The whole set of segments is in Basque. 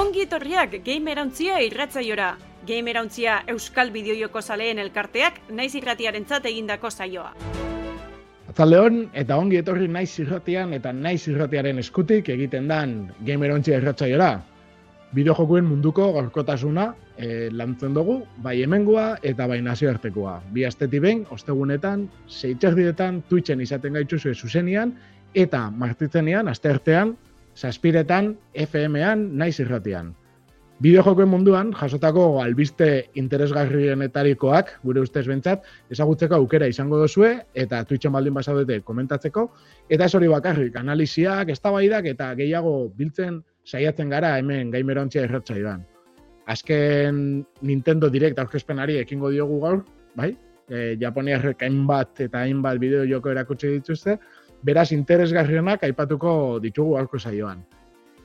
Ongi etorriak gamerauntzia irratzaiora. Gamerauntzia Euskal Bideojoko zaleen elkarteak naiz irratiarentzat egindako saioa. Atzaldeon eta ongi etorri naiz irratian eta naiz irratiaren eskutik egiten dan gamerontzia irratzaiora. Bideojokuen munduko gorkotasuna e, lantzen dugu, bai hemengoa eta bai nazioartekoa. Bi asteti behin, ostegunetan, seitxerdietan, Twitchen izaten gaituzue zuzenian, eta martitzenean, asteartean, saspiretan, FM-an, naiz irratian. Bideojokoen munduan, jasotako albiste interesgarrienetarikoak, gure ustez bentsat, ezagutzeko aukera izango dozue, eta Twitchen baldin basaudete komentatzeko, eta ez hori bakarrik, analiziak, eztabaidak eta gehiago biltzen saiatzen gara hemen gaimerontzia irratzaioan. Azken Nintendo Direct aurkezpenari ekingo diogu gaur, bai? E, Japoniarrek hainbat eta hainbat bideo joko erakutsi dituzte, beraz interesgarrienak aipatuko ditugu aurko saioan.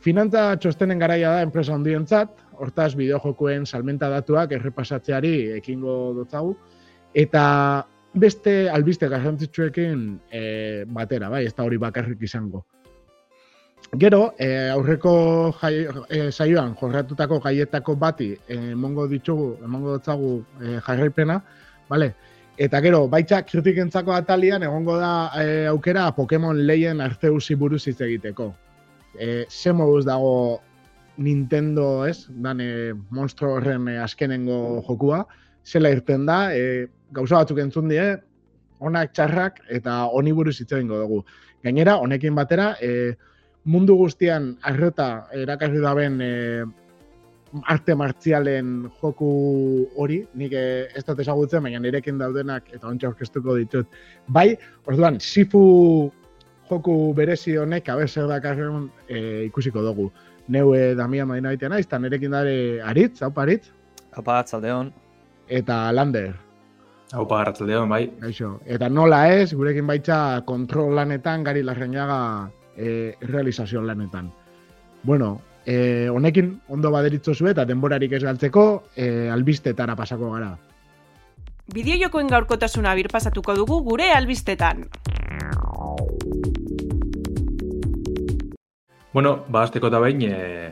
Finantza txostenen garaia da enpresa hondientzat, hortaz bideojokoen salmenta datuak errepasatzeari ekingo dutzagu, eta beste albiste garrantzitsuekin e, batera, bai, ez da hori bakarrik izango. Gero, e, aurreko jai, e, saioan jorratutako gaietako bati emongo ditugu, emongo dutzagu e, jarraipena, bale? Eta gero, baitza kritikentzako atalian egongo da e, aukera Pokemon Leien Arceusi buruz hitz egiteko. E, ze moduz dago Nintendo, ez, dan e, monstro horren azkenengo jokua, zela irten da, e, gauza batzuk entzun die, onak txarrak eta honi buruz hitz dugu. Gainera, honekin batera, e, mundu guztian arreta erakarri daben e, arte martzialen joku hori, nik e, ez dut ezagutzen, baina nirekin daudenak eta ontsa orkestuko ditut. Bai, orduan, Sifu joku berezi honek abe zer dakarren e, ikusiko dugu. Neue Damia Maina baitea naiz, eta nerekin dare Aritz, hau Aritz? Haupa, atzaldeon. Eta Lander. Haupa, atzaldeon, bai. Gaixo. Eta nola ez, gurekin baitza kontrol lanetan, gari larreinaga e, realizazio lanetan. Bueno, e, honekin ondo baderitzo zu eta denborarik ez galtzeko, e, albistetara pasako gara. Bideojokoen gaurkotasuna birpasatuko dugu gure albistetan. Bueno, ba, azteko da behin, e,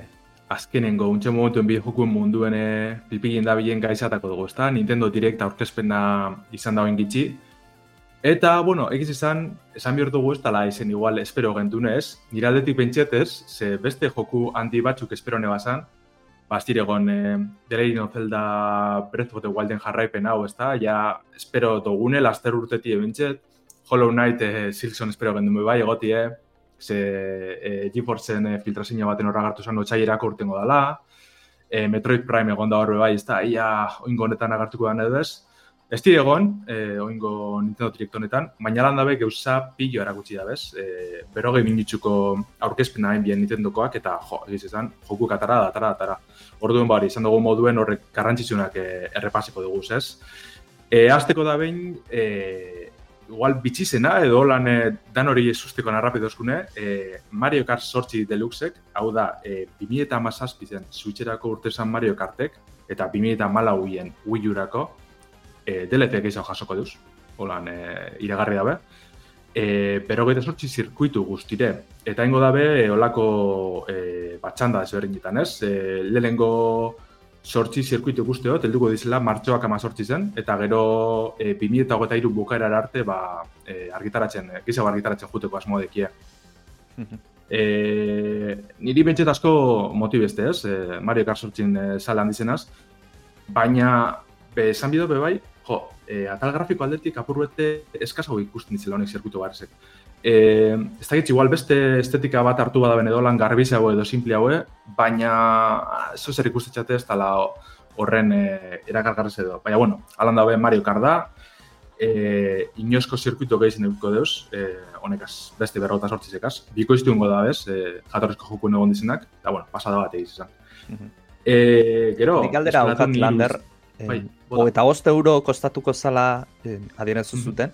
azkenengo, untxe momentuen bide jokuen munduen e, pilpilin da bilen gaizatako dugu, ezta? Nintendo Direct aurkezpena izan dagoen gitxi. Eta, bueno, egiz izan, esan bihurtu dugu ez tala izen igual espero gentunez, nire aldetik pentsetez, ze beste joku handi batzuk espero neba zan, bastiregon e, Delein Zelda Breath of the Wilden jarraipen hau, ezta? Ja, espero dugune, laster urteti ebentset, Hollow Knight e, Silkson espero gendun bai, egotie, ze e, GeForceen e, filtrazio baten horra agartu zen otxaierako urtengo dela, e, Metroid Prime egon da horre bai, ez da, ia oingo honetan agartuko da edo ez. Ez dire egon, e, oingo Nintendo Direct honetan, baina lan dabe geuza pillo erakutsi da bez. E, berogei minitzuko aurkezpena hain bien Nintendokoak, eta jo, egiz ezan, joku katara, datara, datara. Orduen bari, izan dugu moduen horrek garrantzitsunak e, errepasiko dugu, ez? E, azteko da behin, e, igual bitxizena edo lan e, dan hori esusteko narrapido eskune, e, Mario Kart sortzi deluxek, hau da, e, 2000 eta mazazpizen Switcherako urtezan Mario Kartek, eta 2000 eta malauien Wii Urako, e, DLC gehiago jasoko duz, holan e, iragarri dabe. E, pero gaita sortzi zirkuitu guztire, eta ingo dabe, e, olako e, batxanda ezberdin ez? E, lehengo sortzi zirkuitu guztio, telduko dizela martxoak ama sortzi zen, eta gero e, 2000 eta iru bukaera arte ba, e, argitaratzen, e, gizago argitaratzen juteko asmo dekie. e, niri bentset asko motibeste ez, e, Mario Kart sortzin e, sale handizenaz, baina be, esan bido be bai, jo, e, atal grafiko aldetik apurbete eskazago ikusten ditzela honek zirkuitu barzek. E, ez da igual beste estetika bat hartu bada bene dolan garbizago edo simple haue, baina zo zer ikustetxate ez tala horren e, erakargarrez edo. Baina, bueno, alan dabe Mario Kart da, e, inoizko zirkuito gehizien eduko deuz, e, honekaz, beste berrota sortzizekaz. Biko iztu da bez, e, jatorrezko jokuen egon dizenak, eta, bueno, pasada bat egiz izan. e, gero, Nik aldera haukat, Lander, bai, eta euro kostatuko zala eh, adienezu zuten,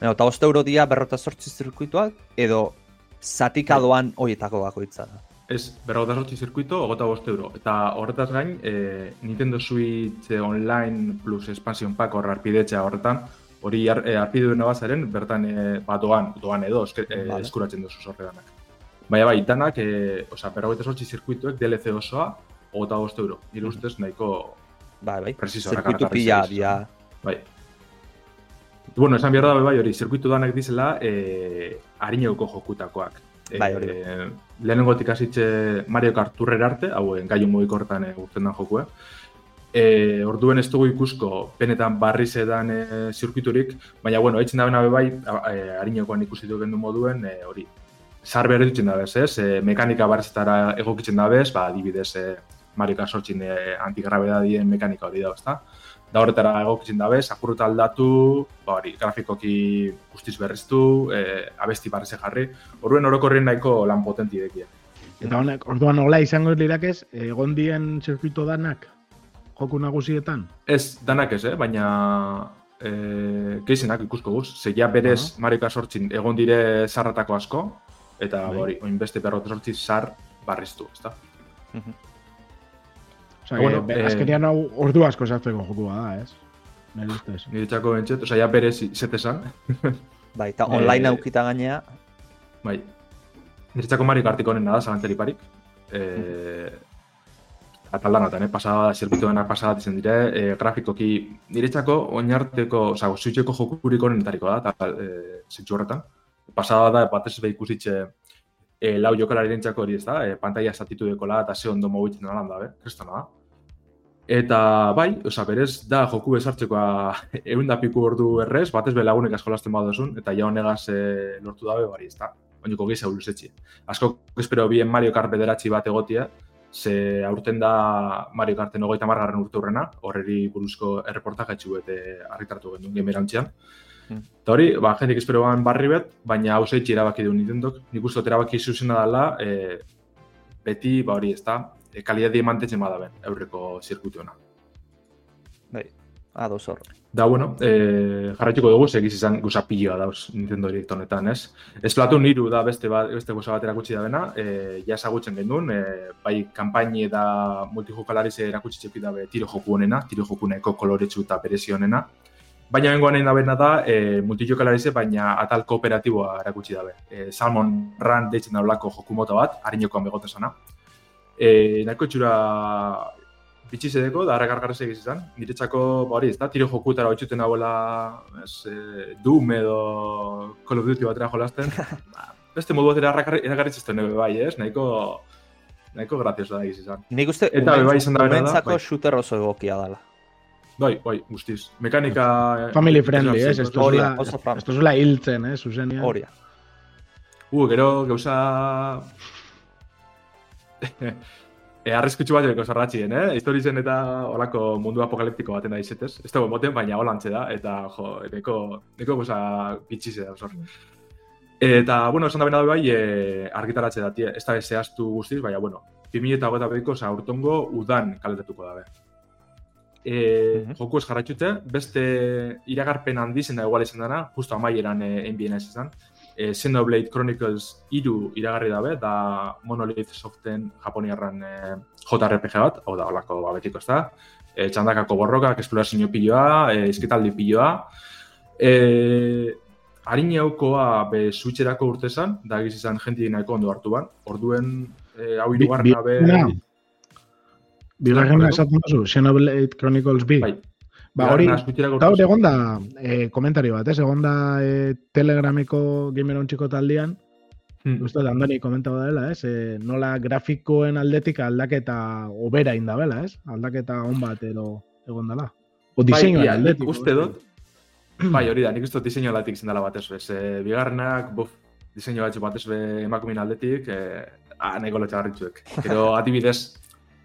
Baina, eta oste euro dia berrota sortzi zirkuituak, edo zatikadoan bai. horietako bakoitza da. Ez, berrota sortzi zirkuito, ogota boste euro. Eta horretaz gain, e, Nintendo Switch Online plus Expansion Pack horra arpidetxea horretan, hori ar, e, arpidu duen bazaren, bertan e, ba, doan, doan edo eske, e, vale. eskuratzen duzu zorre danak. Baina bai, danak, e, oza, berrota sortzi zirkuituek DLC osoa, gota bost euro. Nire ustez nahiko bai, bai. preciso. Zirkuitu pila, dia. Bai. Bueno, esan behar da, bai, hori, zirkuitu danak dizela, eh, harineuko jokutakoak. Bai, hori. Eh, lehenengotik hasitze Mario Kart turrera arte, hau, eh, gaiu mugiko hortan eh, urten dan jokue. E, orduen ez dugu ikusko penetan barriz edan e, zirkuiturik, baina, bueno, eitzen da bena bai, e, harinekoan ikusi du gendu moduen, e, hori, zar behar dutzen da bez, ez? E, mekanika barrizetara egokitzen da bez, ba, adibidez, e, Mario Kart sortxin e, antigrabedadien mekanika hori da, ezta? Da horretara egokitzen da bez, akurruta aldatu, ba, hori, grafikoki guztiz berriztu, e, abesti barrize jarri, orduen orokorrien nahiko lan potenti dekie. Eta honek, orduan hola izango lirakez, egon dien zirkuito danak, joku nagusietan? Ez, danak ez, eh? baina e, keizenak ikusko guz. Zeia berez uh -huh. Mario Kart sortzin egon dire zarratako asko, eta bai. hori, oin beste berrot sortzi zar barriztu, ezta? Uh -huh. Osa, bueno, eh, azkenian hau ordu asko sartzeko jokua da, ez? Nire ustez. Nire txako bentset, osa, ja berez zetesan. bai, eta online eh, aukita gainea. Bai. Nire txako Mario Kartik honen da, zalantzeri parik. Eh, ataldan atan, eh? pasada da, zirkuitu denak pasada ditzen dire, e, grafikoki niretzako oinarteko, oza, zuitxeko jokurik honenetariko da, eta e, zintxu horretan. Pasada da, batez be ikusitxe e, lau jokalari hori ez da, e, pantalla zatitu dekola eta ze ondo mobitzen da da, be, kristona da. Eta bai, oza, berez da joku bezartzekoa egun da piku ordu errez, batez be lagunek askolazten badozun, eta ja honegaz e, lortu dabe, bari ez da. Oiniko gehi zehuluzetxe. Asko, espero, bien Mario Kart bederatzi bat egotia, ze aurten da Mario Karten ogeita margarren urte hurrena, horreri buruzko erreportajatxu eta argitartu genuen gemerantzian. Hmm. Eta hori, ba, jendik espero barri bet, baina hau zeitzi erabaki du Nintendok. Nik uste erabaki zuzena dela, e, beti, ba hori, ez da, e, kalidadi mantetzen badaben, aurreko zirkutu Bai, ados hor. Da, bueno, e, jarraituko dugu, segiz izan guza piloa dauz Nintendo Direct honetan, ez? Ez platu niru da beste, ba, beste guza bat erakutsi da bena, e, ja esagutzen genuen, e, bai kampaini da multijokalari ze erakutsi txepi dabe tiro joku honena, tiro joku neko koloretsu eta berezi honena. Baina bengoan nahi da bena da, e, multijokalari ze, baina atal kooperatiboa erakutsi dabe. E, Salmon Run deitzen da joku mota bat, harinekoan begote zana. E, nahiko txura bitxi zedeko, da harrakargarrez egiz izan. Niretzako, ba hori, ez da, tiro jokutara hotxuten abuela, ez, e, Doom edo Call of Duty batera jolazten. ba, beste modu batera eragarritz ez nebe bai, ez? Nahiko, nahiko grazioso da egiz izan. Nik uste, Eta bai izan da umentzako bai. shooter oso egokia dala. Bai, bai, guztiz. Mekanika... Family friendly, ez? Esto zula hiltzen, ez? Zuzenia. Horia. Uh, gero, gauza... E, arrezkutsu bat joko zarratxien, eh? Historizen eta olako mundu apokaliptiko baten da izetez. Ez dago moten, baina holantze da, eta jo, neko, neko goza bitxize da, zor. Eta, bueno, esan da bena bai, e, argitaratze da, ez da zehaztu guztiz, baina, bueno, 2000 eta gota behiko, aurtongo udan kaletetuko dabe. E, uh -huh. Joku ez jarratxute, beste iragarpen handizen da igual izan dena, justo amaieran e, enbien ez izan e, Xenoblade Chronicles iru iragarri dabe, da Monolith Soften japoniarran e, JRPG bat, hau da, holako babetiko ez da, e, txandakako borrokak, esplorazio piloa, e, izketaldi piloa, e, harin jaukoa be switcherako urtezan, da egiz izan jenti nahiko ondo hartu ban, orduen e, hau irugarren dabe... Bigarren esaten duzu, Xenoblade Chronicles B. Bai, Ba, hori, gaur egon da, e, komentario bat, ez? Egon da e, telegrameko gameron txiko taldian, hmm. uste, andani komentaba dela, ez? E, nola grafikoen aldetik aldaketa obera inda bela, ez? Aldaketa on bat edo egon dela. O diseño bai, aldetik. Uste dut, bai, hori da, nik uste dut diseño aldetik zindala bat ez, ez? E, bigarrenak, buf, diseño bat bat ez emakumin aldetik, e, a, nahi golo txagarritxuek. Pero, adibidez,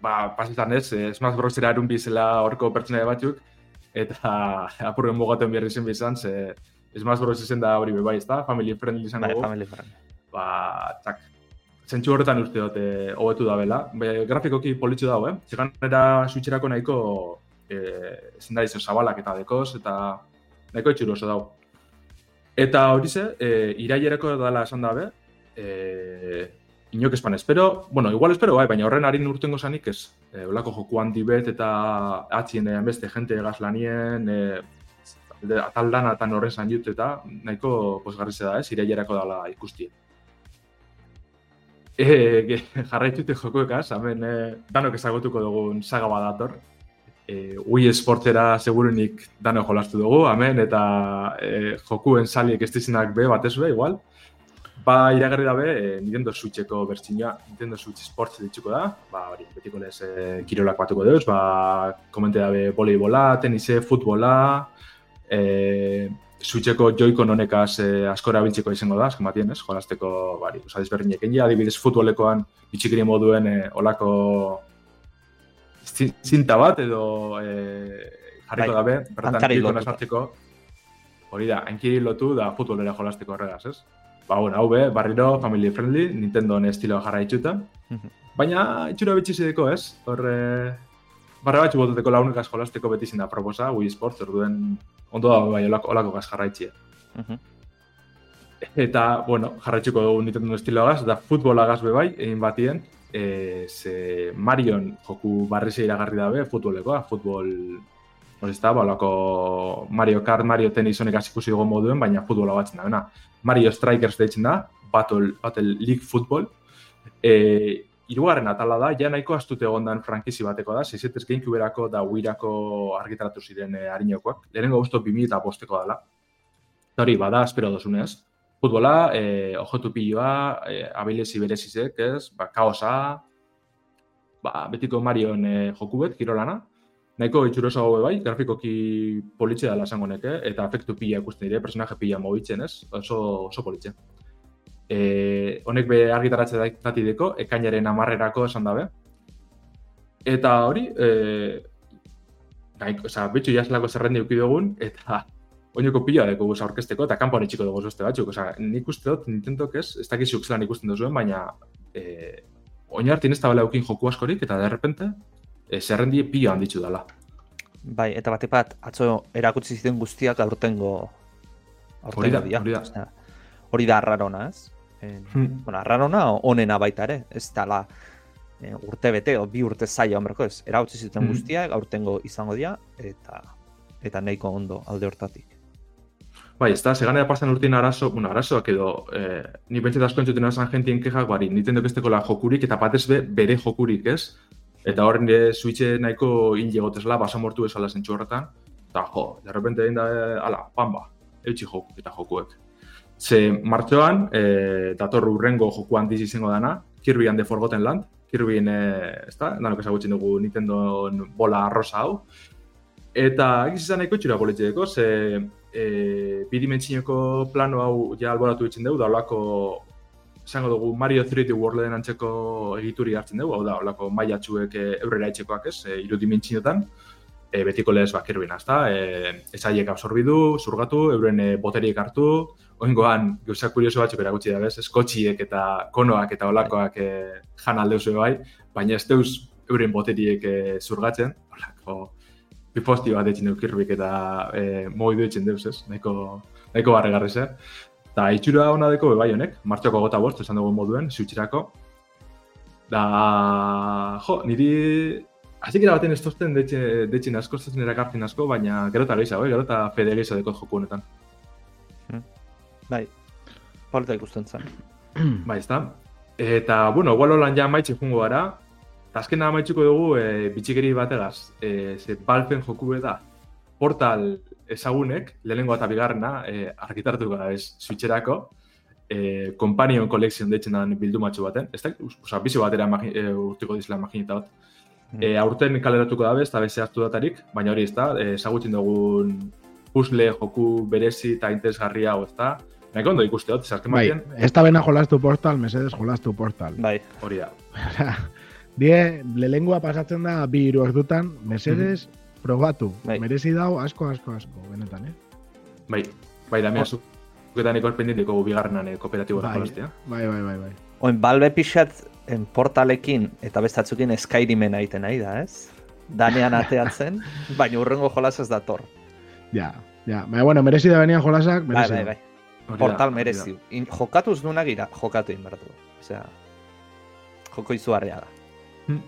ba, pasitan ez, Smash Bros. erun bizela horko pertsona batzuk, eta apurren mugaten behar izan bizan, ze ez maz bros izen da hori bai, ez da? Family friendly izan dugu. Bai, family friendly. Ba, txak. Zentsu horretan uste dute hobetu da bela. Be, grafikoki politxu dago, eh? Zegan era suitxerako nahiko eh, zen da izan zabalak eta dekoz, eta nahiko etxuru oso dago. Eta hori ze, eh, irailerako dela esan dabe, eh, inok espan espero, bueno, igual espero bai, baina horren harin urtengo zanik ez, e, olako joku handi bet eta atzien e, beste jente gazlanien, e, ataldan eta horren zan jut eta nahiko posgarri da ez, irailerako dala ikustie. E, jarraitute jokoekaz, hemen e, danok ezagutuko dugun saga badator. E, Wii Sportera segurunik dano jolastu dugu, hemen, eta e, jokuen saliek ez be, batez be, igual. Ba, iragarri dabe, e, Nintendo Switcheko bertxinua, Nintendo Switch Sports ditxuko da, ba, hori, betiko lez e, kirolak batuko deuz, ba, komente dabe voleibola, tenise, futbola, e, Switcheko joiko nonekaz eh, asko erabiltzeko izango da, azken batien, ez? Jolazteko, bari, oza, desberdinek egin. Adibidez futbolekoan bitxikiri moduen eh, olako zinta bat edo eh, jarriko bai, dabe, bertan kiriko nasartzeko, hori da, enkiri lotu da futbolera jolazteko horregaz, ez? Ba, bueno, hau be, barriro, family friendly, Nintendo estiloa jarra itxuta, baina itxura bitxizideko, ez? Horre, barra batxu botateko launekaz jolazteko beti zinda proposa, Wii Sports, orduen ondo da bai olako, olako gaz jarraitxia. Eta, bueno, jarraitxiko dugu Nintendo estilo gaz, da futbola gaz bai, egin batien, e, ze Marion joku barrizia iragarri dabe, futbolekoa, futbol, ez da, ba, Mario Kart, Mario Tennis honek ikusi dugu moduen, baina futbola batzen da, Mario Strikers deitzen da, Battle, Battle League Football, e, Irugarren atala da, ja nahiko astute egondan frankizi bateko da, 6 Gamecube-erako da Wii-rako argitaratu ziren e, harinokoak. Lehenengo guztu 2000 eta posteko dela. Hori, bada, espero dozunez. Futbola, e, ojotu piloa, e, abilezi berezizek, ez, ba, kaosa, ba, betiko Marion e, jokubet, kirolana. Nahiko itxuroso hau bai, grafikoki politxe dela esango neke, eta efektu pila ikusten dire, personaje pila mobitzen, ez, oso, oso politxe e, honek be argitaratze dati deko, ekainaren amarrerako esan dabe. Eta hori, e, gaik, oza, bitxu jaslako zerrendi uki dugun, eta oinoko pila deko guz aurkesteko, eta kanpoan itxiko dugu zozte batzuk. Oza, nik uste dut, Nintendo ez, ez dakizuk zelan ikusten duzuen, baina e, oin hartin ez da bela eukin joku askorik, eta derrepente, e, zerrendi pila handitzu dela. Bai, eta bat bat, atzo erakutsi ziren guztiak aurtengo Hori da, hori da. Hori da arrarona, ez? En, hmm. Bueno, arrarona onena baita ere, ez dala e, urte bete, o, bi urte zaila onberko ez, erautzi zuten hmm. guztia, gaurtengo izango dira, eta eta nahiko ondo alde hortatik. Bai, ez da, segane da pasan urtein arazo, bueno, arazoak edo, eh, ni pentset asko entzuten esan jentien kejak, bari, niten dokesteko la jokurik, eta batez be, bere jokurik, ez? Eta horren de switche nahiko inge gotezela, basa mortu esala zentsu horretan, eta jo, de repente egin da, eh, ala, pamba, eutxi joku, eta jokuek. Ze martxoan, e, dator urrengo joku handiz izango dana, Kirby and the Forgotten Land, Kirby, e, ez da, danok ezagutzen dugu Nintendo bola rosa hau. Eta egiz izan nahiko txura politxeko, ze e, bidimentzineko plano hau ja alboratu ditzen dugu, da olako, esango dugu Mario 3D Worlden antzeko egituri hartzen dugu, hau da, olako maiatxuek e, eurrera itxekoak ez, e, irudimentzinotan, e, betiko lehez bakirbina, ez da, e, ezaiek absorbidu, zurgatu, euren e, boteriek hartu, oingoan gauza kurioso batzuk erakutsi da, bez? Eskotxiek eta konoak eta olakoak e, jan aldeu bai, baina ez deuz euren boteriek e, zurgatzen, olako piposti bat etxin dukirbik eta e, moidu etxin deuz, ez? Nahiko, nahiko barre garriz, eh? Eta itxura hona deko bai honek, martxoko gota bost, esan dugu moduen, ziutxirako. Da, jo, niri que baten estosten detxin asko, ez erakartzen asko, baina gero eta gehiago, eh? gero eta fede gehiago deko joku honetan. Bai, polita ikusten zen. bai, ez da. Eta, bueno, igual holan ja maitxe jungo gara. Eta azken maitxuko dugu e, bitxikeri bategaz. E, ze balpen joku da. Portal ezagunek, lehenengo eta bigarrena, e, argitartuko da ez switcherako. E, Companion Collection deitzen da bildu matxu baten. Ez da, oza, bizi batera e, urtiko dizela maginita bat. Mm. E, aurten kaleratuko da bez, eta beze hartu datarik, baina hori ez da, ezagutzen dugun puzzle joku berezi eta interesgarria hau ez da. Naiko ondo ikuste dut, zazken bai, Ez da bena jolastu portal, mesedes jolastu portal. Bai. Hori da. Die, lelengua pasatzen da bi hiru ordutan, mesedes mm probatu. Bai. Merezi dau asko, asko, asko, benetan, eh? Bai, bai, da, mea, zuketan oh. ikor pendintiko bigarrenan eh, kooperatibo bai. jolastea. Bai, bai, bai, bai. Oin, balbe pixat en portalekin eta bestatzukin Skyrimen aiten nahi da, ez? Danean ateatzen, baina urrengo jolas ez dator. Ja, ja. Baina, bueno, merezi da benian jolasak, merezi bai, bai, bai. Portal merezi. In, jokatuz duna gira, jokatu inbertu. Osea, joko izuarria da. Hmm.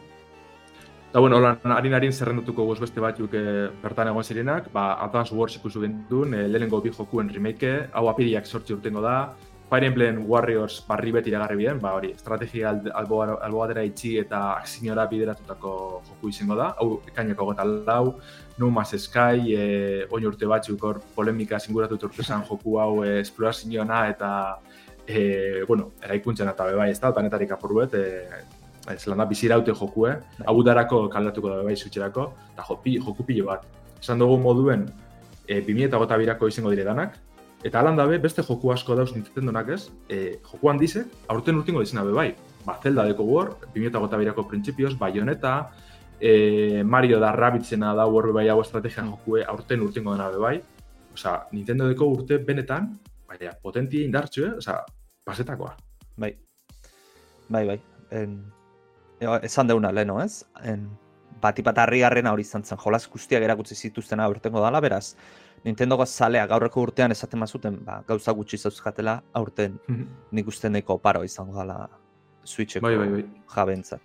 Eta, bueno, hola, harin harin zerrendutuko guz beste batzuk e, bertan egon zirenak, ba, Advance Wars ikusu gendun, e, lehenengo bi jokuen remake, hau apiriak sortzi urtengo da, Fire Emblem Warriors barri beti iragarri biren, ba hori, estrategia albo, albo itxi eta aksinora bideratutako joku izango da. Hau, ekaineko gota lau, No Man's Sky, e, oin urte batzuk hor polemika singuratu turtuzan joku hau e, esplorazioa eta e, bueno, eraikuntzen eta bebai ez da, planetarik apuruet, e, zelan da, biziraute jokue, bai. hau darako kaldatuko da bebai zutxerako, eta joku, joku pilo bat. Esan dugu moduen, e, 2008 birako izango dire danak, Eta alan dabe, beste joku asko dauz nintzen donak ez, e, joku handizek, aurten urtingo dizena be bai. Ba, Zelda deko War, 2008 birako printzipioz, Bayonetta, e, Mario da Rabbitzena da hor bai hau estrategian jokue aurten urtingo dena be bai. Osa, Nintendo deko urte benetan, baina, potentia indartxu, eh? Osa, pasetakoa. Bai, bai, bai. En, esan deuna leno, ez? En, batipat harri hori izan zen, jolaz guztiak erakutsi zituztena urtengo dala, beraz, Nintendo zalea gaurreko urtean esaten mazuten, ba, gauza gutxi zauzkatela, aurten mm -hmm. nik uste neko paro izango dela Switcheko bai, bai, bai. jabentzat.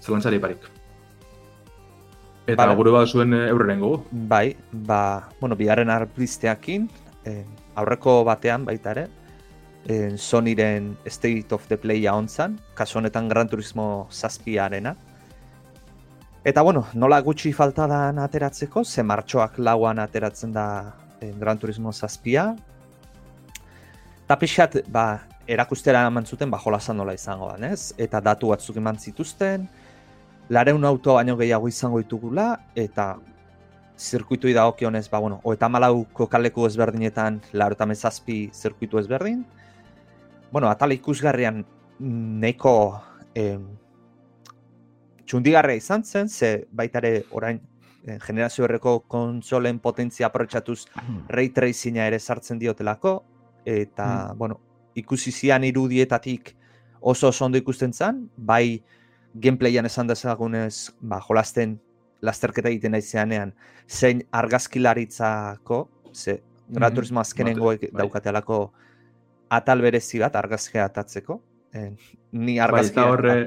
Zelantzari parik. Eta vale. gure bat zuen eh, eurren gogu? Bai, ba, bueno, biharren arpisteakin, eh, aurreko batean baita ere, eh, Sonyren State of the Play-a ontzan, kasu honetan Gran Turismo zazpiarena, Eta bueno, nola gutxi falta da ateratzeko, ze martxoak lauan ateratzen da eh, Gran Turismo zazpia. Eta pixat, ba, erakustera eman zuten, ba, jolazan nola izango da, ez? Eta datu batzuk eman zituzten, lareun auto baino gehiago izango ditugula, eta zirkuitu da okionez, ba, bueno, oeta malauko kaleku ezberdinetan, laro eta mezazpi zirkuitu ezberdin. Bueno, atal ikusgarrian neko eh, txundigarria izan zen, ze baitare orain eh, generazio erreko konsolen potentzia aprotxatuz mm. ray tracinga ere sartzen diotelako, eta, mm. bueno, ikusi zian irudietatik oso oso ondo ikusten zen, bai gameplayan esan dezagunez, ba, jolasten lasterketa egiten nahi zeanean, zein argazkilaritzako, ze, mm -hmm. azkenengo bai. daukatelako atal berezi bat argazkea atatzeko, eh, ni bai, argazkia... horre...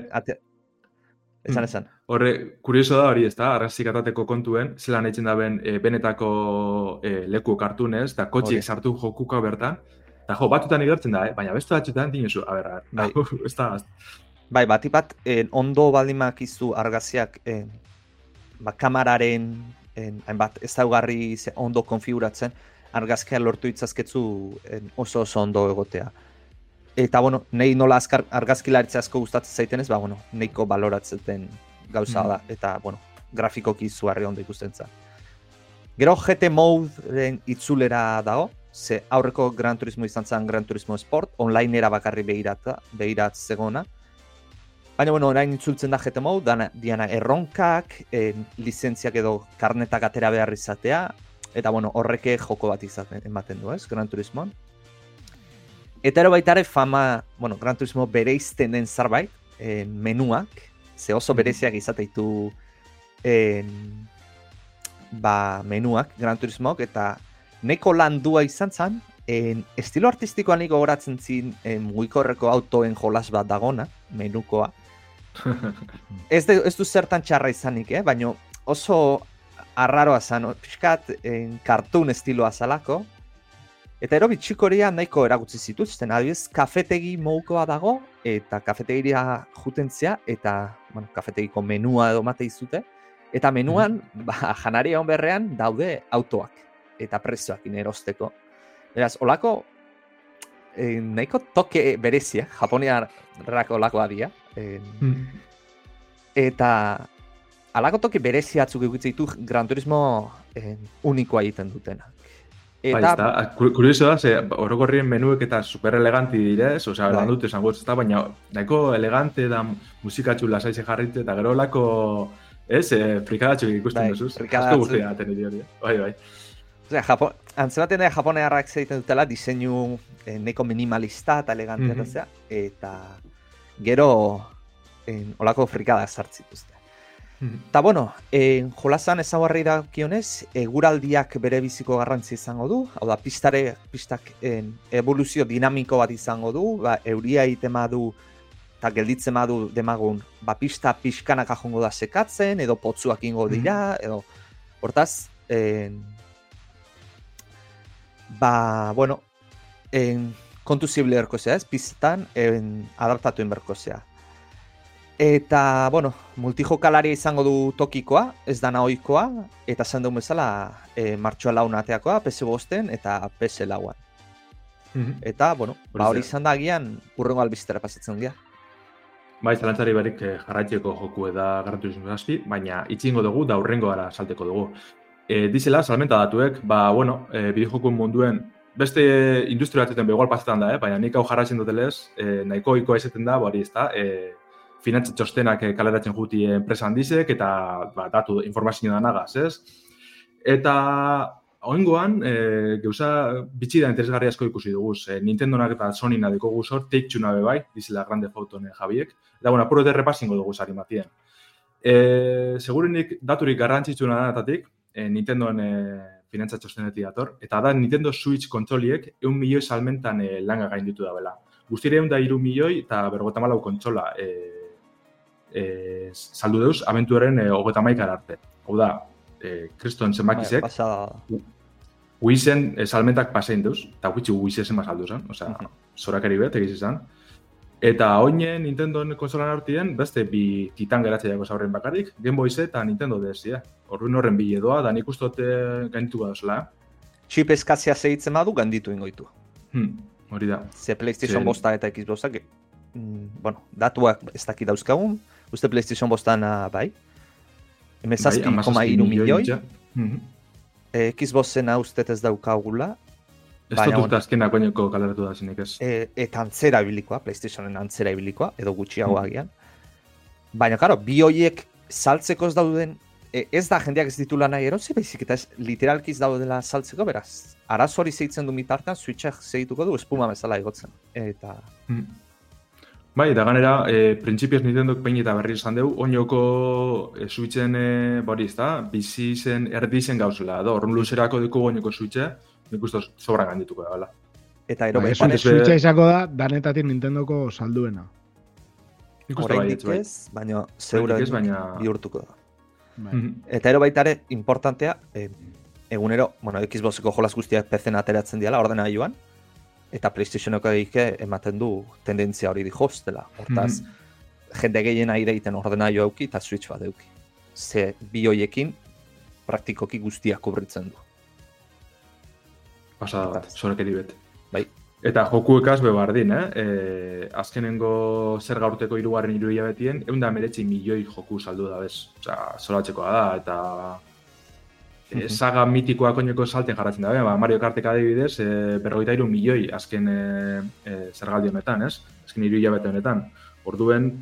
Esan, mm. esan. Horre, kurioso da hori, ez da, arrazik atateko kontuen, zelan egin da ben, e, benetako e, leku kartunez, eta kotxiek sartu jokuko bertan, eta jo, batutan igertzen da, eh? baina beste batxutan dinezu, a ber, bai. ez da, Bai, bat ipat, en, ondo baldimak izu argaziak, en, ba, kamararen, en, hainbat, ez daugarri ondo konfiguratzen, argazkia lortu itzazketzu en, oso oso ondo egotea eta bueno, nei nola azkar argazkilaritza asko gustatzen zaiten ez, ba bueno, neiko baloratzen gauza da mm. eta bueno, grafikoki zuarri ondo ikusten za. Gero GT Mode itzulera dago, ze aurreko Gran Turismo izan zen Gran Turismo Sport, online era bakarri behirata, behirat zegona. Baina, bueno, orain itzultzen da GT Mode, dana, diana erronkak, en, lizentziak edo karnetak atera behar izatea, eta, bueno, horreke joko bat izaten ematen du, ez, Gran Turismoan. Eta ero baita ere fama, bueno, Gran Turismo bere izten den zarbait, en, menuak, ze oso bereziak izateitu en, ba, menuak Gran Turismoak, eta neko landua izan zen, en, estilo artistikoan niko goratzen zin en, mugikorreko autoen jolas bat dagona, menukoa. ez, de, ez du zertan txarra izanik, eh? baina oso arraroa zen, pixkat, en, kartun estiloa zalako, Eta ero bitxikoria nahiko eragutzi zituzten, adibidez, kafetegi moukoa dago, eta kafetegiria jutentzia, eta bueno, kafetegiko menua edo mate izute, eta menuan, mm ba, janaria berrean daude autoak, eta prezioak inerosteko. Beraz, olako, eh, nahiko toke berezia, japoniarrak olakoa dira, eh, eta alako toke bereziatzuk egitzen ditu Gran Turismo eh, unikoa egiten dutena. Eta... Bai, da, kurioso da, ze, orokorrien menuek eta super eleganti dire, ez? Osea, bai. dut esan da, baina nahiko elegante da musikatxu lasaize jarritze eta gero lako, ez, e, frikadatxo ikusten bai, duzuz. Asko guztia daten dira, bai, bai. Osea, Japon, antzematen da japonearrak zeiten dutela diseinu eh, neko minimalista eta elegante mm -hmm. eta gero en, olako frikada sartzituzte. Eta bueno, en, jolazan ezaguarri da kionez, eguraldiak bere biziko garrantzi izango du, hau da, pistare, pistak en, evoluzio dinamiko bat izango du, ba, euria itema du, eta gelditzen du demagun, ba, pista pixkanak ajongo da sekatzen, edo potzuak ingo dira, mm edo, hortaz, en, ba, bueno, en, kontu zibile erkozea, ez? Piztan en, adaptatu inberkozea. Eta, bueno, multijokalaria izango du tokikoa, ez dana ohikoa eta zen dugu bezala e, martxoa laun ateakoa, PS bosten eta PS lauan. Mhm. Eta, bueno, ba hori izan da agian, urrengo albizitara pasatzen dira. Bai, zalantzari barik eh, jarraitzeko joku eta garratu izan baina itxingo dugu da urrengo gara salteko dugu. E, dizela, salmenta datuek, ba, bueno, e, bide munduen beste industria batetan begoal pasetan da, eh? baina nik hau jarratzen dutelez, e, nahiko ikoa izaten da, hori ez da, e, finantza txostenak eh, kaleratzen juti enpresa handizek eta ba, datu informazio da nagaz, ez? Eta oingoan, e, gauza bitxi da interesgarri asko ikusi dugu, e, Nintendo nak eta Sony na deko guzor, take two nabe bai, dizela grande fautone jabiek. Eta, bueno, apuro de repasingo dugu zari matien. E, segurenik daturik garrantzitsuna da datatik, e, Nintendoen e, finantza txostenetik dator, eta da Nintendo Switch kontroliek eun milioi salmentan e, langa gainditu da bela. Guztire eun da iru milioi eta bergota malau kontsola e, e, saldu deuz, abentuaren e, hogeta maikar arte. Hau da, e, kriston zenbakizek, Wizen e, salmentak pasein deuz, eta Wizen zenbak saldu zen, osea, uh -huh. zorakari bet, egiz izan. Eta oinen Nintendo konsolan hartien, beste bi titan geratzea dago zaurren bakarrik, Game Boy eta Nintendo DS, ja. Horren horren bi edoa, da nik uste gainditu gara Chip eskazia zehitzen badu, ganditu ingoitu. Hmm, hori da. Ze PlayStation bosta eta Xboxa, mm, bueno, datuak ez dakit dauzkagun, uste PlayStation bostan bai? Emezazpi bai, koma iru milioi. Mm -hmm. e, Xboxena ez daukagula. Ez dut dut azkenak bainoko kaleratu da zinek ez. E, eta antzera ibilikoa, PlayStationen antzera ibilikoa, edo gutxiago mm. agian. Baina, karo, bi hoiek saltzeko ez dauden, e, ez da jendeak ez ditula nahi erosi, baizik eta ez literalki ez daudela saltzeko, beraz. Arazo hori zeitzen du mitartan, switchak zeituko du, espuma bezala egotzen. Eta... Mm. Bai, da ganera, e, printzipioz Nintendo pein eta berri esan dugu, oinoko e, switchen e, bori ez da, bizi zen, erdi zen gauzela, da, horren luzerako duko oinoko switche, nik uste sobra gandituko da, bala. Eta ero, bai, bai, switcha izako da, danetatik Nintendoko salduena. Nik uste bai, bai. ez, baina, zeura baina... bihurtuko da. Bai. Mhm. Eta ero baitare, importantea, e, egunero, bueno, Xboxeko jolaz guztiak PC-en ateratzen diala, ordena joan, eta PlayStationeko egike ematen du tendentzia hori dihostela. Hortaz, mm -hmm. jende gehien aire egiten ordena jo auki eta Switch bat euki. Ze bi hoiekin praktikoki guztiak kubritzen du. Pasada bat, zorak bet. Bai. Eta joku ekaz bebardin, eh? E, azkenengo zer gaurteko irugarren iru hilabetien, egun da meretzi milioi joku saldu da bez. Osa, zolatxekoa da, eta e, saga mitikoa koineko salten jarratzen da, ba, Mario Kartek adibidez, e, berrogeita iru milioi azken e, e, zergaldi honetan, ez? Azken iru hilabete honetan. Orduen,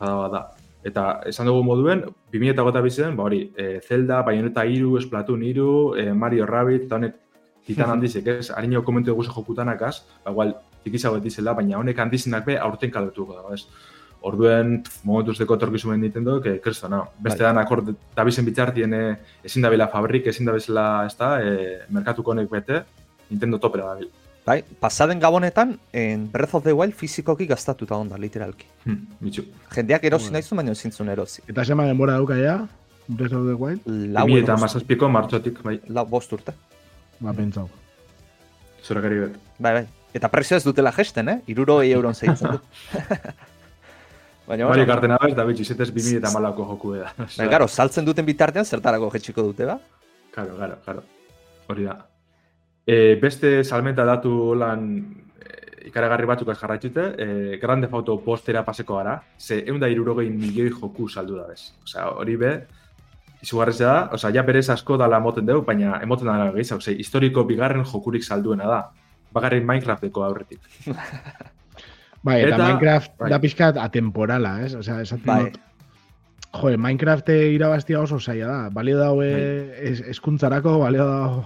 da, da. Eta esan dugu moduen, 2000 eta gota bizitzen, ba hori, e, Zelda, Bayonetta iru, Splatoon iru, e, Mario Rabbit, eta honek titan handizek, ez? Harinio komentu eguzo jokutanak az, ba, igual, tikizago dizela, baina honek handizenak be aurten kalatuko da, ez? Orduen, momentuz deko torkizumen Nintendo, que kresto, no. Beste bai. dan akord, Davisen bitxartien eh, ezin da bila fabrik, ezin da bezala, ez da, e, merkatu konek bete, Nintendo topera da bil. Bai, pasaden gabonetan, en Breath of the Wild fizikoki gastatuta onda, literalki. Hmm, mitxu. Jendeak erosi nahi zu, baina ezintzun erosi. Eta zema denbora dauka ja, Breath of the Wild? Lau eta mazazpiko martxotik, bai. Lau bost urte. Ba, pentsau. Zorakari bet. Bai, bai. Eta presio ez dutela gesten, eh? Iruro euron zeitzen du. Baina, Mario Karten abez, da bitxu, zetez 2000 eta malako joku eda. Baina, garo, saltzen duten bitartean, zertarako jetxiko dute, ba? Karo, karo, karo. Hori da. E, beste salmenta datu lan e, ikaragarri batzuk ez jarraitute, e, Grande Fauto postera paseko gara, ze egun da irurogei milioi joku saldu da bez. Osea, hori be, izugarrez da, osea, ja berez asko dala moten dugu, baina emoten dara gehiago, ze historiko bigarren jokurik salduena da. Bagarri Minecrafteko aurretik. Bai, eta, eta Minecraft bai. da pixkat atemporala, ez? Osea, esaten bai. dut. Joder, Minecraft irabaztia oso zaila da. Balio daue bai. es, eskuntzarako, balio dago...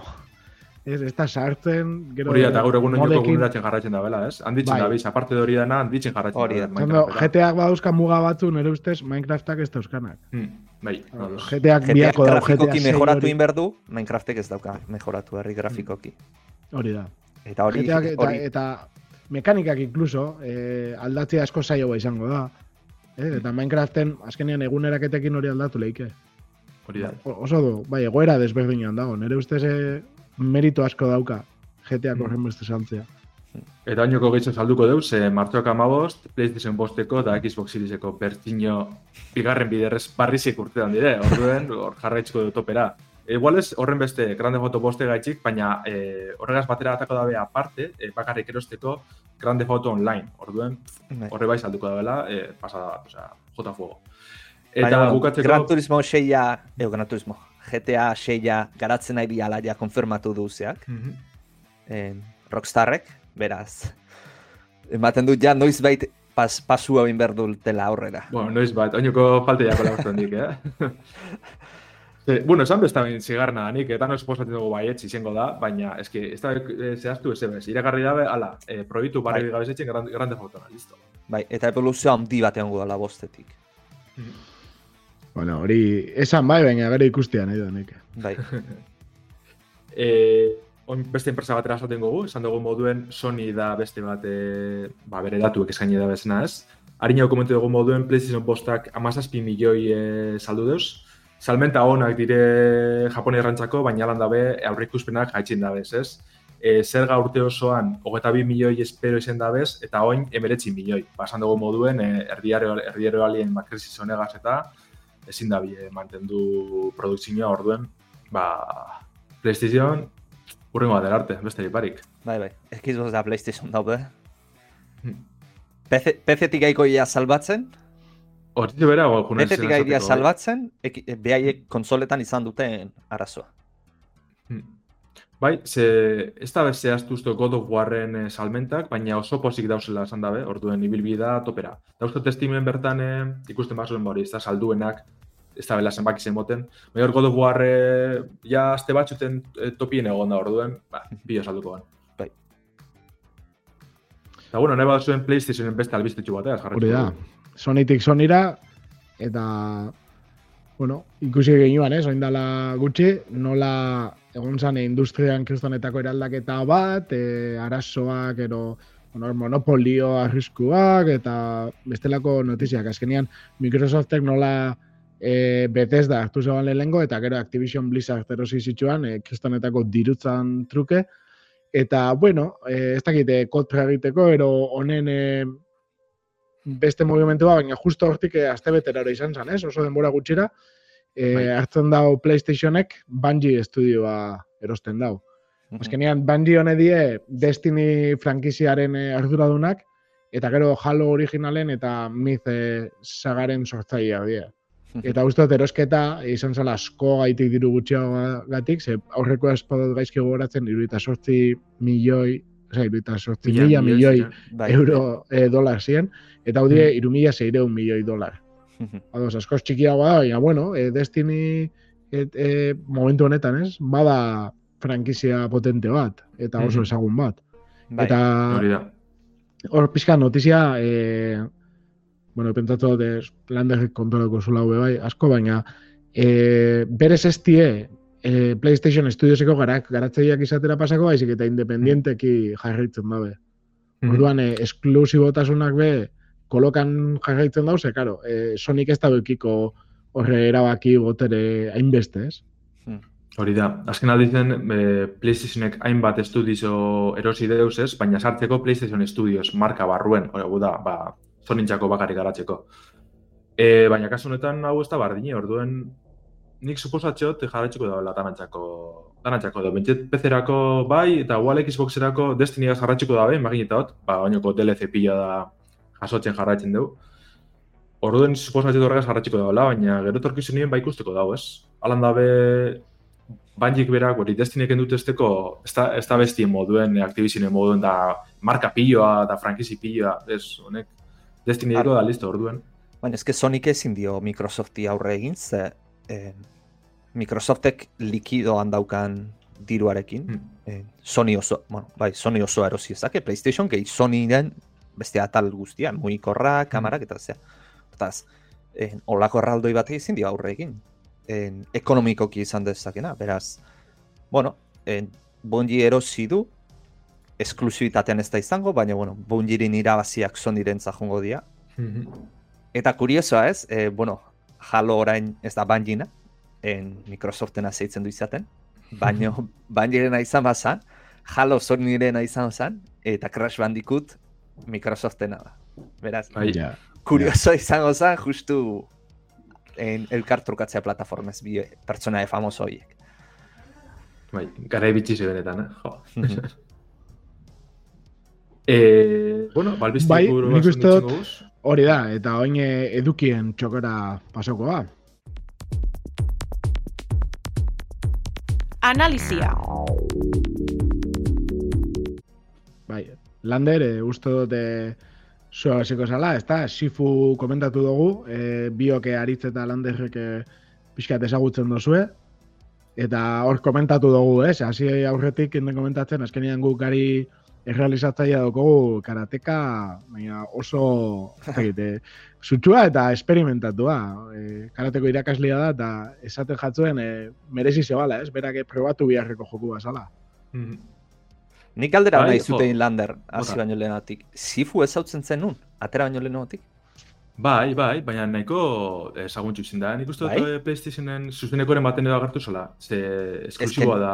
Ez, ez da sartzen... Gero, hori da, eta gaur egun modekin... joko guratzen jarratzen da, bela, ez? Handitzen bai. da, biz, aparte de hori dana, handitzen jarratzen hori da. Minecraft, GTAak badauzka muga batzu, nire ustez, Minecraftak ez dauzkanak. Hmm. Bai, GTAak biako da, grafikoki mejoratu inberdu, Minecraftek ez dauka mejoratu herri grafikoki. Hori da. Eta hori... Eta, eta, mekanikak inkluso, e, aldatzea asko zaioa izango da. E, eta Minecraften, azkenean eguneraketekin hori aldatu lehike. Hori da. oso du, bai, egoera desberdinan dago. Nere ustez e, merito asko dauka GTA mm. horren beste santzea. Eta oinoko gehitzu salduko deu, ze martxoak amabost, PlayStation bosteko eta Xbox Serieseko bertino bigarren biderrez barrizik urtean dire, orduen, hor jarraitzko dut opera. Igual ez horren beste grande foto boste gaitxik, baina e, horregaz batera atako dabe aparte, e, bakarrik erosteko grande foto online, orduen, bai. horre bai salduko dabela, e, pasada bat, osea, jota fuego. Eta Baina, bukatzeko... Gran Turismo 6a, eo, Gran Turismo, GTA 6a garatzen nahi biala ja konfirmatu duzeak. Mm -hmm. Rockstarrek, beraz. Ematen dut ja, noiz bait pas, pasu hau inberdu dela aurrera. Bueno, noiz bait, oinoko falte jako lagutzen dik, eh? E, bueno, esan besta bain zigarna da nik, eta no esposatzen dugu baietz izango da, baina eski, ez da e, zehaztu ez ebez, iragarri dabe, ala, e, proiektu barri bai. gabezetzen grande, grande fotona, listo. Bai, eta evoluzioa handi bat egon dela bostetik. Mm -hmm. Bueno, hori esan bai, baina bere ikustea nahi da nik. Bai. e, on, beste enpresa batera esaten gogu, esan dugu moduen Sony da beste bat e, ba, bere datuek eskaini da bezena ez. Harina komentu dugu moduen PlayStation postak amazazpi milioi e, saldu deuz. Salmenta honak dire Japone errantzako, baina lan dabe aurre ikuspenak jaitxin dabez, ez? E, zerga urte osoan, hogeta bi milioi espero izen dabez, eta oin emeretzi milioi. Basan dugu moduen, e, erdiare, erdiare alien makrisis honegaz eta, ezin da bie mantendu produkzioa orduen, ba, PlayStation urrengo bat arte, beste iparik. Bai, bai, Xbox da PlayStation daude. PC, PC-tik gaiko ia salbatzen? Hortitu bera, PC-tik gaiko ia salbatzen, behaiek konsoletan izan duten arazoa. Hmm. Bai, ze, ez da beste aztuzto God of Warren eh, salmentak, baina oso pozik dauzela esan dabe, orduen ibilbida topera. Dauzto testimen bertan eh, ikusten bazuen bori, ez da salduenak, ez da bela zenbaki zen moten. Baina hor God of War eh, ja azte batxuten eh, topien egon da orduen, ba, bio salduko ban. Bai. Eta bueno, nahi bat zuen PlayStationen beste albiztetxu bateaz, jarretu. Hori da, Sonitik Sonira, eta, bueno, ikusi genioan, eh, dala gutxi, nola egon zan industrian kristonetako eraldaketa bat, e, arazoak, ero, bueno, monopolio arriskuak, eta bestelako notiziak. Azkenian, Microsoftek nola e, Bethesda hartu zegoen lehengo, eta gero Activision Blizzard erosi zituen, e, kristonetako dirutzan truke. Eta, bueno, e, ez dakite, kontra egiteko, ero honen e, beste movimentua, baina justo hortik e, azte beteraro izan zen, ez? Oso denbora gutxira, e, bai. hartzen dau PlayStationek Bungie estudioa erosten dau. Azkenean, Bungie hone die Destiny frankiziaren e, arduradunak, eta gero Halo originalen eta Myth e, sagaren sortzaia die. Eta uste dut erosketa izan zela asko gaitik diru gutxiago gatik, ze aurreko espadot gaizki gogoratzen iruita sortzi milioi, iruita sortzi mila milioi bai. euro e, dolar ziren, eta hau die mm. iru mila zeireun milioi dolar. Ados, askoz txikiagoa da, baina, bueno, e, Destiny et, e, momentu honetan, ez? Bada frankizia potente bat, eta oso ezagun bat. Bai, eta hor pixka notizia, e, bueno, pentsatu dut, ez, landerrik kontroleko zula bai, asko, baina e, berez ez die e, PlayStation Studioseko garak, garatzeiak izatera pasako, baizik eta independienteki jarritzen dabe. Orduan, e, esklusibotasunak be, kolokan jarraitzen dauz, e, karo, e, Sonic ez da bekiko horre erabaki botere hainbeste, ez? Hmm. Hori da, azken aldizen e, PlayStationek hainbat estudizo erosi deuz ez, baina sartzeko PlayStation Studios marka barruen, hori da, ba, Sonicako bakarrik garatzeko. E, baina kasu honetan hau ez da bardine, orduen nik suposatxo te jarraitzuko da latanatxako danatxako da, bentset pezerako bai, eta igual Xboxerako Destiny jarraitzuko da bai, magineta ba, bainoko DLC pila da jasotzen jarraitzen dugu. Orduen suposatzen horregaz jarratzeko dagoela, baina gero torkizu nien bai ikusteko dago, ez? Alan dabe, banjik berak, hori destinek endut esteko, ez da, ez da bestien moduen, aktivizien moduen, da marka piloa, da frankizi piloa, ez, honek, destini da, listo, orduen. Baina, ez que Sonic ezin dio Microsofti aurre egin, ze eh, Microsoftek likido handaukan diruarekin, hmm. eh, Sony oso, bueno, bai, Sony oso erosi ezake, PlayStation, gehi Sony den beste atal guztia, mugikorra, mm. kamarak eta zea. Hortaz, en, olako erraldoi bat ezin dio aurre egin. En, ekonomikoki izan dezakena, beraz, bueno, en, bonji erosi du, esklusibitatean ez da izango, baina, bueno, bonjirin irabaziak zoniren zahongo dira. Mm-hmm. Eta kuriosoa ez, e, bueno, Halo orain ez da banjina, en Microsoften azeitzen du izaten, baina banjirena izan bazan, Halo zonirena izan bazan, eta Crash Bandicoot Microsoftena da. Beraz, bai, ja. kurioso izango zen, justu en elkar trukatzea plataformez bi pertsona famoso horiek. Bai, gara ebitzi benetan, eh? Jo. eh, bueno, balbiztik bai, nik uste hori da, eta oin edukien txokera pasoko ba. Analizia. Bai, Lander, e, uste dute Zo, hasiko zala, ez da, Sifu komentatu dugu, e, bioke aritz eta landerrek e, pixkat ezagutzen dozue, eta hor komentatu dugu, ez, hasi aurretik komentatzen, azkenian guk gari errealizatzaia dugu karateka, baina oso, egite, zutsua eta esperimentatua. E, karateko irakaslia da, eta esaten jatzuen e, merezi zebala, ez, berak probatu biharreko joku bazala. Mm -hmm. Nik aldera bai, nahi zutein lander, hasi baino lehenatik. Sifu ez hau zen nun, atera baino lehenatik? Bai, bai, baina nahiko ezaguntzu izin da. Nik uste dut bai? PlayStationen zuzenekoren baten edo agertu zela. Ze esklusiboa da.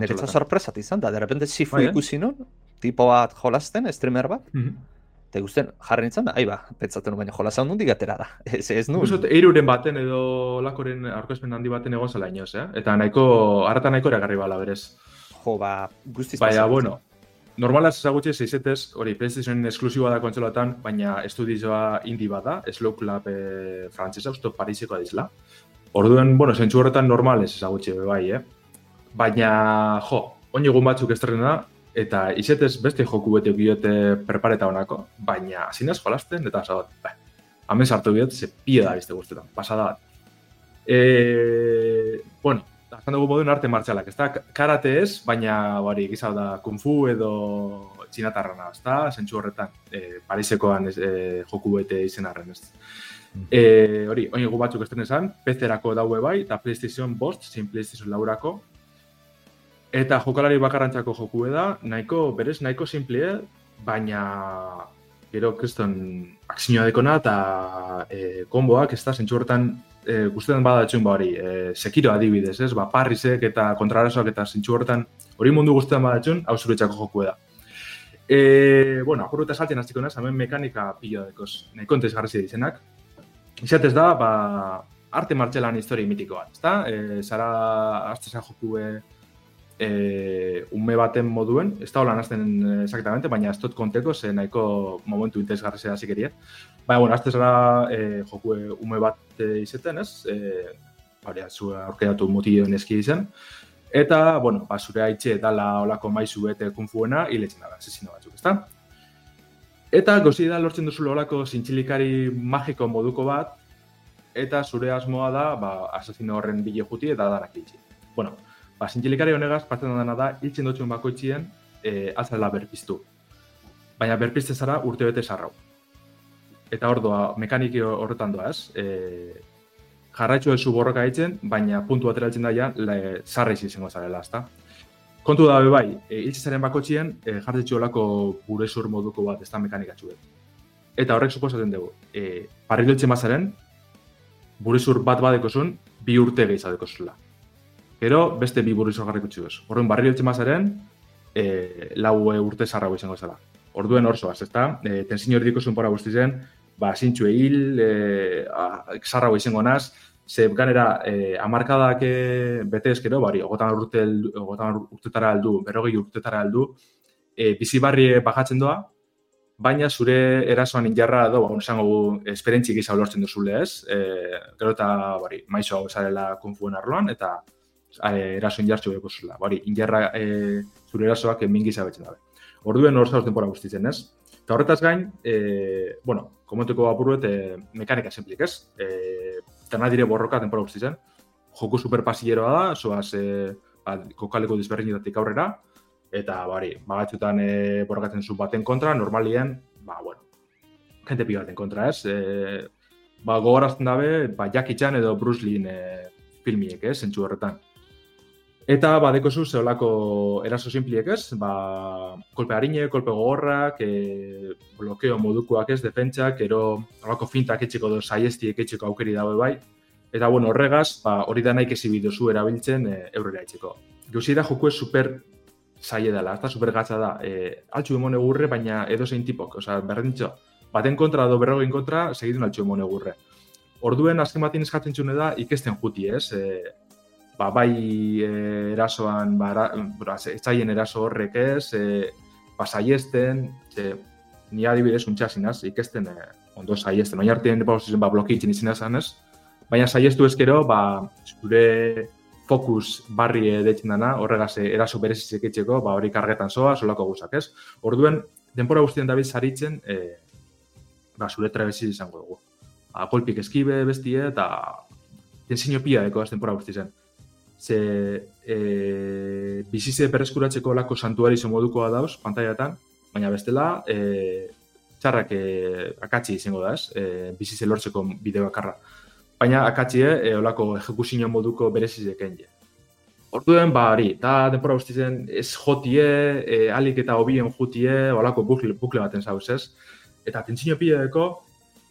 Neretza sorpresat izan da, de repente Sifu bai, eh? ikusi nun, tipo bat jolasten, streamer bat. Mm -hmm. Te gusten jarri nintzen da, aiba, pentsatzen baina jolasa hundik atera da. Ez, ez nu. Gustot, eiruren baten edo lakoren arkozpen handi baten egon zela inoz, eh? Eta nahiko, harata nahiko eragarri bala berez jo, ba, guztiz Baina, bueno, normala ezagutxe zeizetez, hori, PlayStation esklusiboa da kontsolatan, baina estudioa indi bada, Slow Club e, frantzesa, usto Pariseko adizla. Orduen, bueno, zentsu horretan normal ez ezagutxe, bai, eh? Baina, jo, oin egun batzuk estrena eta izetez beste joku bete biote prepareta honako, baina zinez jolasten, eta zabat, bai, hamen sartu biot, ze pie da bizte guztetan, pasada bat. E, bueno, esan dugu moduen arte martxalak, ez da? Karate ez, baina bari, gizau da, kung fu edo txinatarrana, ez da? Zentsu horretan, e, Parisekoan ez, e, joku bete izen arren, ez mm. e, hori, oin egu batzuk esten esan, PC-erako daue bai, eta PlayStation Bost, zin PlayStation laurako. Eta jokalari bakarrantzako joku da, nahiko, berez, nahiko simple, baina gero kriston aksinioa dekona eta e, konboak, ez da, zentsu horretan e, guztetan bada etxun ba hori, e, sekiro adibidez, ez, ba, parrizek eta kontrarasoak eta zintxu horretan, hori mundu guztetan bada etxun, hau zuretzako joku da. E, bueno, apurru eta saltzen hastiko naz, hemen mekanika pila dekoz, nahi kontez garrasi izenak. Izatez da, ba, arte martxelan historia mitiko bat, ezta? E, zara, azteza joku e, e, ume baten moduen, ez da holan azten exactamente, baina ez dut konteko, ze nahiko momentu interesgarri zera zikerie. Baina, bueno, azte zara e, joku ume bat e, izeten, ez? E, Baina, zu aurkeratu motioen eski izen. Eta, bueno, ba, zure haitxe dala olako maizu bete kunfuena, hiletzen da, zezina batzuk, ezta? Eta, gozi da, lortzen duzu olako zintxilikari magiko moduko bat, eta zure asmoa da, ba, asesino horren bile juti eta danak itxi. Bueno, ba, zintxilikari honegaz, partzen dena da, hiltzen dutxun bakoitzien, e, azala berpiztu. Baina berpizte zara urte bete sarrau eta ordoa mekaniki horretan doa, ez? E, jarraitzu ez borroka egiten, baina puntu bat eraltzen daia, zarra izango zarela, ezta? Kontu da, bai, e, iltzizaren bakotxien, e, jarraitzu olako gure zur moduko bat, ez da mekanikatxu Eta horrek suposatzen dugu, e, parrilotxe mazaren, burizur bat badeko zuen, bi urte gehizadeko zula. Gero, beste bi burizur garriko txuez. Horren, barrilotxe mazaren, e, lau urte zarrago izango zela. Orduen hor zoaz, ezta? E, tensin hori diko zuen pora guztizen, ba, zintxu egil, e, zarra izango naz, ze ganera, e, amarkadak e, bete ezkero, bari, ogotan urte, urtetara aldu, berrogei urtetara aldu, e, bizi barri bajatzen doa, baina zure erasoan injarra edo, ba, esango, esperentzik izan lortzen duzule ez, e, gero eta, bari, maizo hau esarela konfuen arloan, eta e, eraso injartxo beko zula. Bari, injarra e, zure erasoak emin gizabetzen dabe. Orduen hor zauz denpora guztitzen, ez? Eta horretaz gain, e, bueno, komentuko apurruet, e, mekanika zenplik, ez? E, Terna dire borroka denpora guztitzen. Joku superpasilleroa da, soaz, e, ba, kokaleko disberdinetatik aurrera, eta, bari, bagatxutan e, borrokatzen zu baten kontra, normalien, ba, bueno, jente pi baten kontra, ez? E, ba, gogorazten dabe, ba, Jackie Chan edo Bruce Lee e, filmiek, ez? Zentsu horretan. Eta badeko zu zeolako eraso simpliek ez, ba, kolpe harine, kolpe gogorrak, e, blokeo modukoak ez, defentsak, ero olako fintak etxeko do saiestiek etxeko aukeri daue bai. Eta bueno, horregaz, ba, hori da nahi kezi zu erabiltzen e, eurrera etxeko. Gauzi da joku super saie dela, ez da supergatza da. E, altxu emone gurre, baina edo zein tipok, oza, berdintxo, baten kontra edo berrogein kontra, segitun altxu emone gurre. Orduen, azken batin eskatzen txune da, ikesten juti, ez? E, ba, bai e, erasoan, ba, era, etzaien eraso horrek ez, e, ba, saiesten, e, ni adibidez untxasinaz, ikesten e, ondo saiesten, oin artean ba, ba, blokitzen izin ez? Baina saiestu ezkero, ba, zure fokus barri deitzen dana, horregaz eraso berezitzek etxeko, ba, hori kargetan soa, solako guzak, ez? Orduen, denpora guztien dabil zaritzen, e, ba, zure trebezi izango dugu. Ba, kolpik eskibe bestie, eta tensinio pia deko denpora guztien. Ze, e, bizize berreskuratzeko lako santuari zo modukoa dauz, pantaiatan, baina bestela, e, txarrak e, akatzi izango da, ez? E, bizize lortzeko bideo bakarra baina akatzie, e, olako ejekuzio moduko berezizek je. Orduen, ba, hori, eta denpora guztizen ez jotie, e, alik eta hobien jutie, olako bukle, bukle baten zauz, ez? Eta tentsio pileko,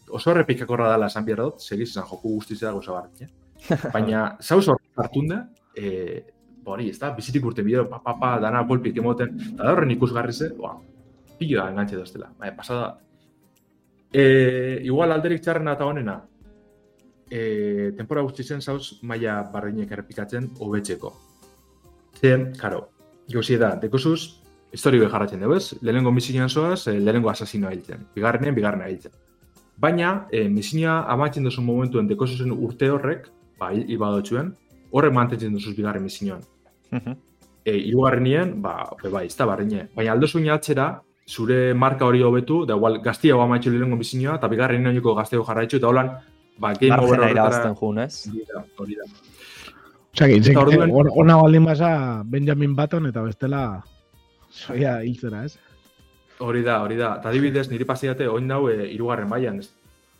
oso horrepikakorra dela esan bierra dut, segiz esan joku guztizea gauza barri, eh? Baina, zauz hor hartun da, e, hori, ez da, bizitik urte bideo, pa, pa, pa, dana golpik emoten, eta da horren ikusgarri ze, ba, pillo da engantxe doztela. Baina, pasada, e, igual alderik txarrena eta honena, e, tempora guzti zen zauz maia barreinek errepikatzen hobetzeko. Zer, karo, gauzi da, dekosuz, historio jarratzen dugu ez, lehenengo misinan zoaz, lehenengo asasinoa hiltzen, bigarrenen, bigarrena hiltzen. Baina, e, misinia amatzen duzu momentuen dekozuzen urte horrek, ba, hil horrek mantentzen duzuz bigarren misioan. e, irugarrenien, ba, be, bai, ez da barreine. Baina aldo zuen atzera, zure marka hori hobetu, da igual, gaztia hoa maitxu lehenengo misioa, eta bigarren nioiko gazteo jarraitzu, eta holan, ba, game over horretara... Hori da, Osa, ona baldin basa Benjamin Button eta bestela soia hiltzera, ez? Hori da, hori da. Ta dibidez, niri pasiate, oin nau, e, irugarren baian, ez?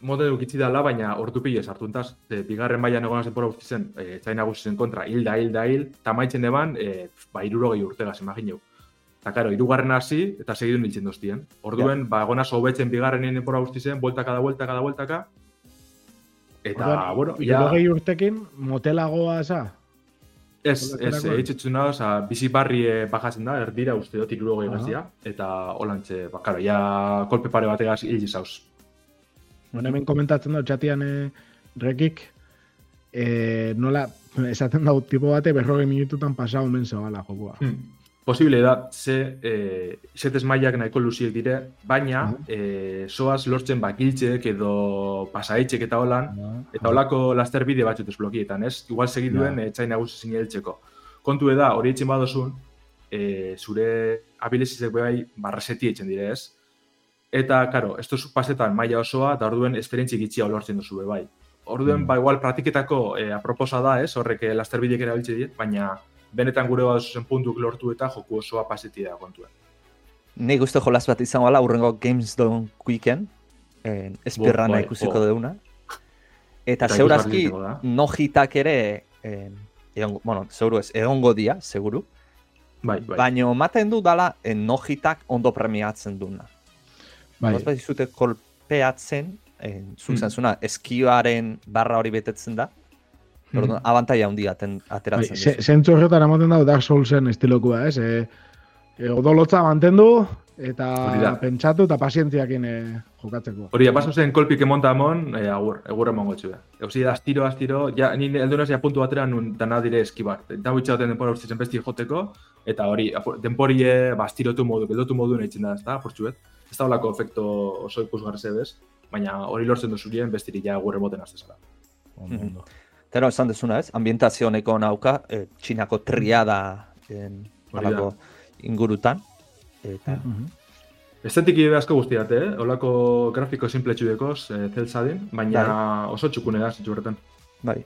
Mode dukitzi dala, baina ordu pile sartuntaz, de, bigarren baian egon azen pora zen, e, txaina zen kontra, hilda, hilda, hil, eta maitzen eban, e, ba, irurogei urtegaz, imagineu. Eta, karo, irugarren hasi, eta segidun nintzen doztien. Orduen, ja. ba, egon aso hobetzen bigarren nien pora zen, bueltaka da bueltaka da bueltaka, Eta, Ordan, bueno, ja... Irogei urtekin, motelagoa, eza? Ez, ez, eitzetzu nahi, oza, bizi barri bajatzen da, erdira uste dut irurogei uh -huh. eta holantxe, bakaro, ja, kolpe pare bategaz hil jizauz. Bueno, hemen komentatzen da, txatian eh, rekik, eh, nola, esaten da, tipo bate, berrogei minututan pasau men zabala jokoa. Hmm posible da, ze e, setez mailak nahiko luziek dire, baina e, soaz lortzen bakiltzek edo pasaitxek eta holan, eta holako laster bide batzut blokietan, ez? Igual segiduen ja. etxain nagusi zineltzeko. Kontu da, hori etxen badozun, e, zure abilezizek bai barraseti etxen dire, ez? Eta, karo, ez duzu pasetan maila osoa, eta orduen esperientzik itxia olortzen duzu bai. Orduen, mm. ba, igual, pratiketako e, aproposa da, ez? Horrek laster bideek erabiltze die, baina benetan gure bat zuzen puntuk lortu eta joku osoa paseti da kontuen. Nei guztu jolaz bat izango ala, urrengo Games Don't Quicken, eh, espirrana bai, ikusiko oh. deuna. Eta, eta zeurazki, nojitak ere, eh, egon, bueno, zeuru ez, egongo dia, seguru. Bai, bai. Baina, maten du dala, eh, nojitak ondo premiatzen duna. Bai. Bat izute kolpeatzen, eh, zuzen mm. eskioaren barra hori betetzen da, Orduan, mm. abantaia handia ateratzen. Bai, Zentzu horretan ematen dago Dark Soulsen estilokoa, ez? E, e, odolotza mantendu, eta pentsatu eta pazientziakin e, jokatzeko. Hori, da, paso zen kolpik emonta amon, e, agur, egur emongo txue. Eusi da, astiro, astiro, ja, ni eldunaz ja puntu batera nun dana dire eskibak. Eta hau itxauten denpora urtzen besti joteko, eta hori, denpori e, ba, astirotu modu, geldotu modu nahi da, ez da, portxuet. Ez da holako efekto oso ikusgarri zebez, baina hori lortzen duzurien bestiri ja egur emoten aztezala. Ondo, ondo. Tero, esan dezuna ez, ambientazio honeko nauka, e, txinako triada en, alako ingurutan. Eta... Mm -hmm. Estetik ide asko guztiat, eh? Olako grafiko simple txudekoz, e, zelzadin, baina bai. oso txukune da, zitzu horretan. Bai.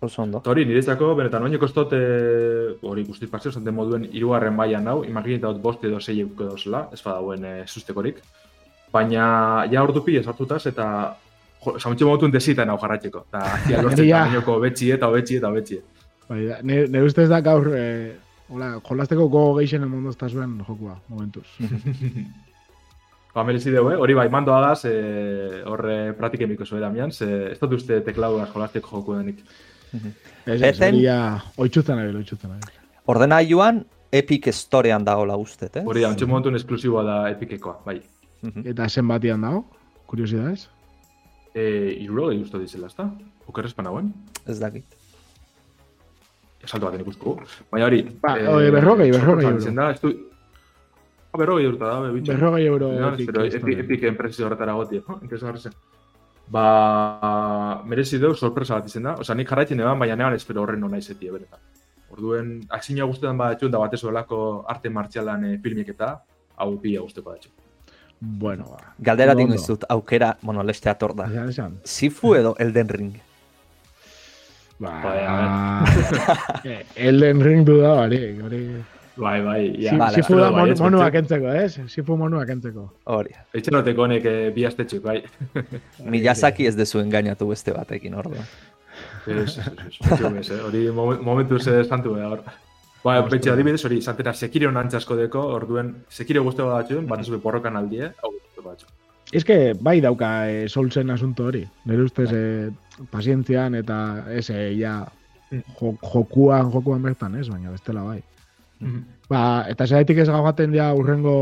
Oso ondo. Hori, niretzako, benetan, oineko ez dut, hori guztiz pasio, zanten moduen irugarren baian nau, imaginita dut boste edo zei edo zela, ez badauen e, sustekorik. Baina, ja ordu pi hartutaz, eta Samuntxe mogotun desitan hau jarratxeko. Eta azia lortzen da minoko betxi eta betxi eta betxi. Bai, ne, ustez da gaur, eh, hola, jolasteko gogo geixen emondozta zuen jokua, momentuz. ba, merezi dugu, eh? hori bai, mando agaz, eh, horre pratik emiko zoe damian, ze ez dut uste teklauaz jolasteko joku denik. Ez, ez, hori ya, oitxutzen ari, oitxutzen ari. Ordena joan, Epic Storean dagoela uste, eh? Hori da, ontsi momentun esklusiboa da Epicekoa, bai. Eta zen batian dago, kuriosidades? Eh, iruro gehi usto dizela, ez da? Okerrezpan hauen? Ez dakit. Esalto baten ikusko. Baina hori... Ba, eh, oi, berrogei, berrogei euro. Da, estu... Ah, berrogei urta da, be, bitxo. Berrogei euro. Epic, epic, epic enpresi horretara goti, no? Enpresa garrizen. Ba, merezi deu sorpresa bat izen da. Osa, nik jarraitzen eban, baina nean espero horren nona izetie, beretan. Orduen, aksinua guztetan bat da batez olako arte martxalan e, filmik eta hau pila guzteko da Bueno, ba. Galdera dingo izut, aukera, bueno, leste ator da. Sifu edo Elden Ring? Ba, eh, Elden Ring du da, bari, hori... Bai, bai, ja. Vale, Sifu da bai, monuak entzeko, ez? Sifu monuak entzeko. Hori. Eitzen noteko honek eh, bi astetxuk, bai. Miyazaki ez dezu engainatu beste batekin, orduan. Ez, ez, ez, eh, hori momentu ze santu behar. hor. Ba, betxe adibidez, hori, santera sekiro nantzasko deko, orduen, sekiro guztu bat batxuen, bat zube porrokan aldie, hau guztu batxu. Ez que bai dauka e, soltzen asunto hori. Nire ustez, e, pazientzian eta ez, e, ja, mm. jokuan, jokuan bertan, ez, baina bestela bai. Ba, eta zaitik ez gaugaten ja urrengo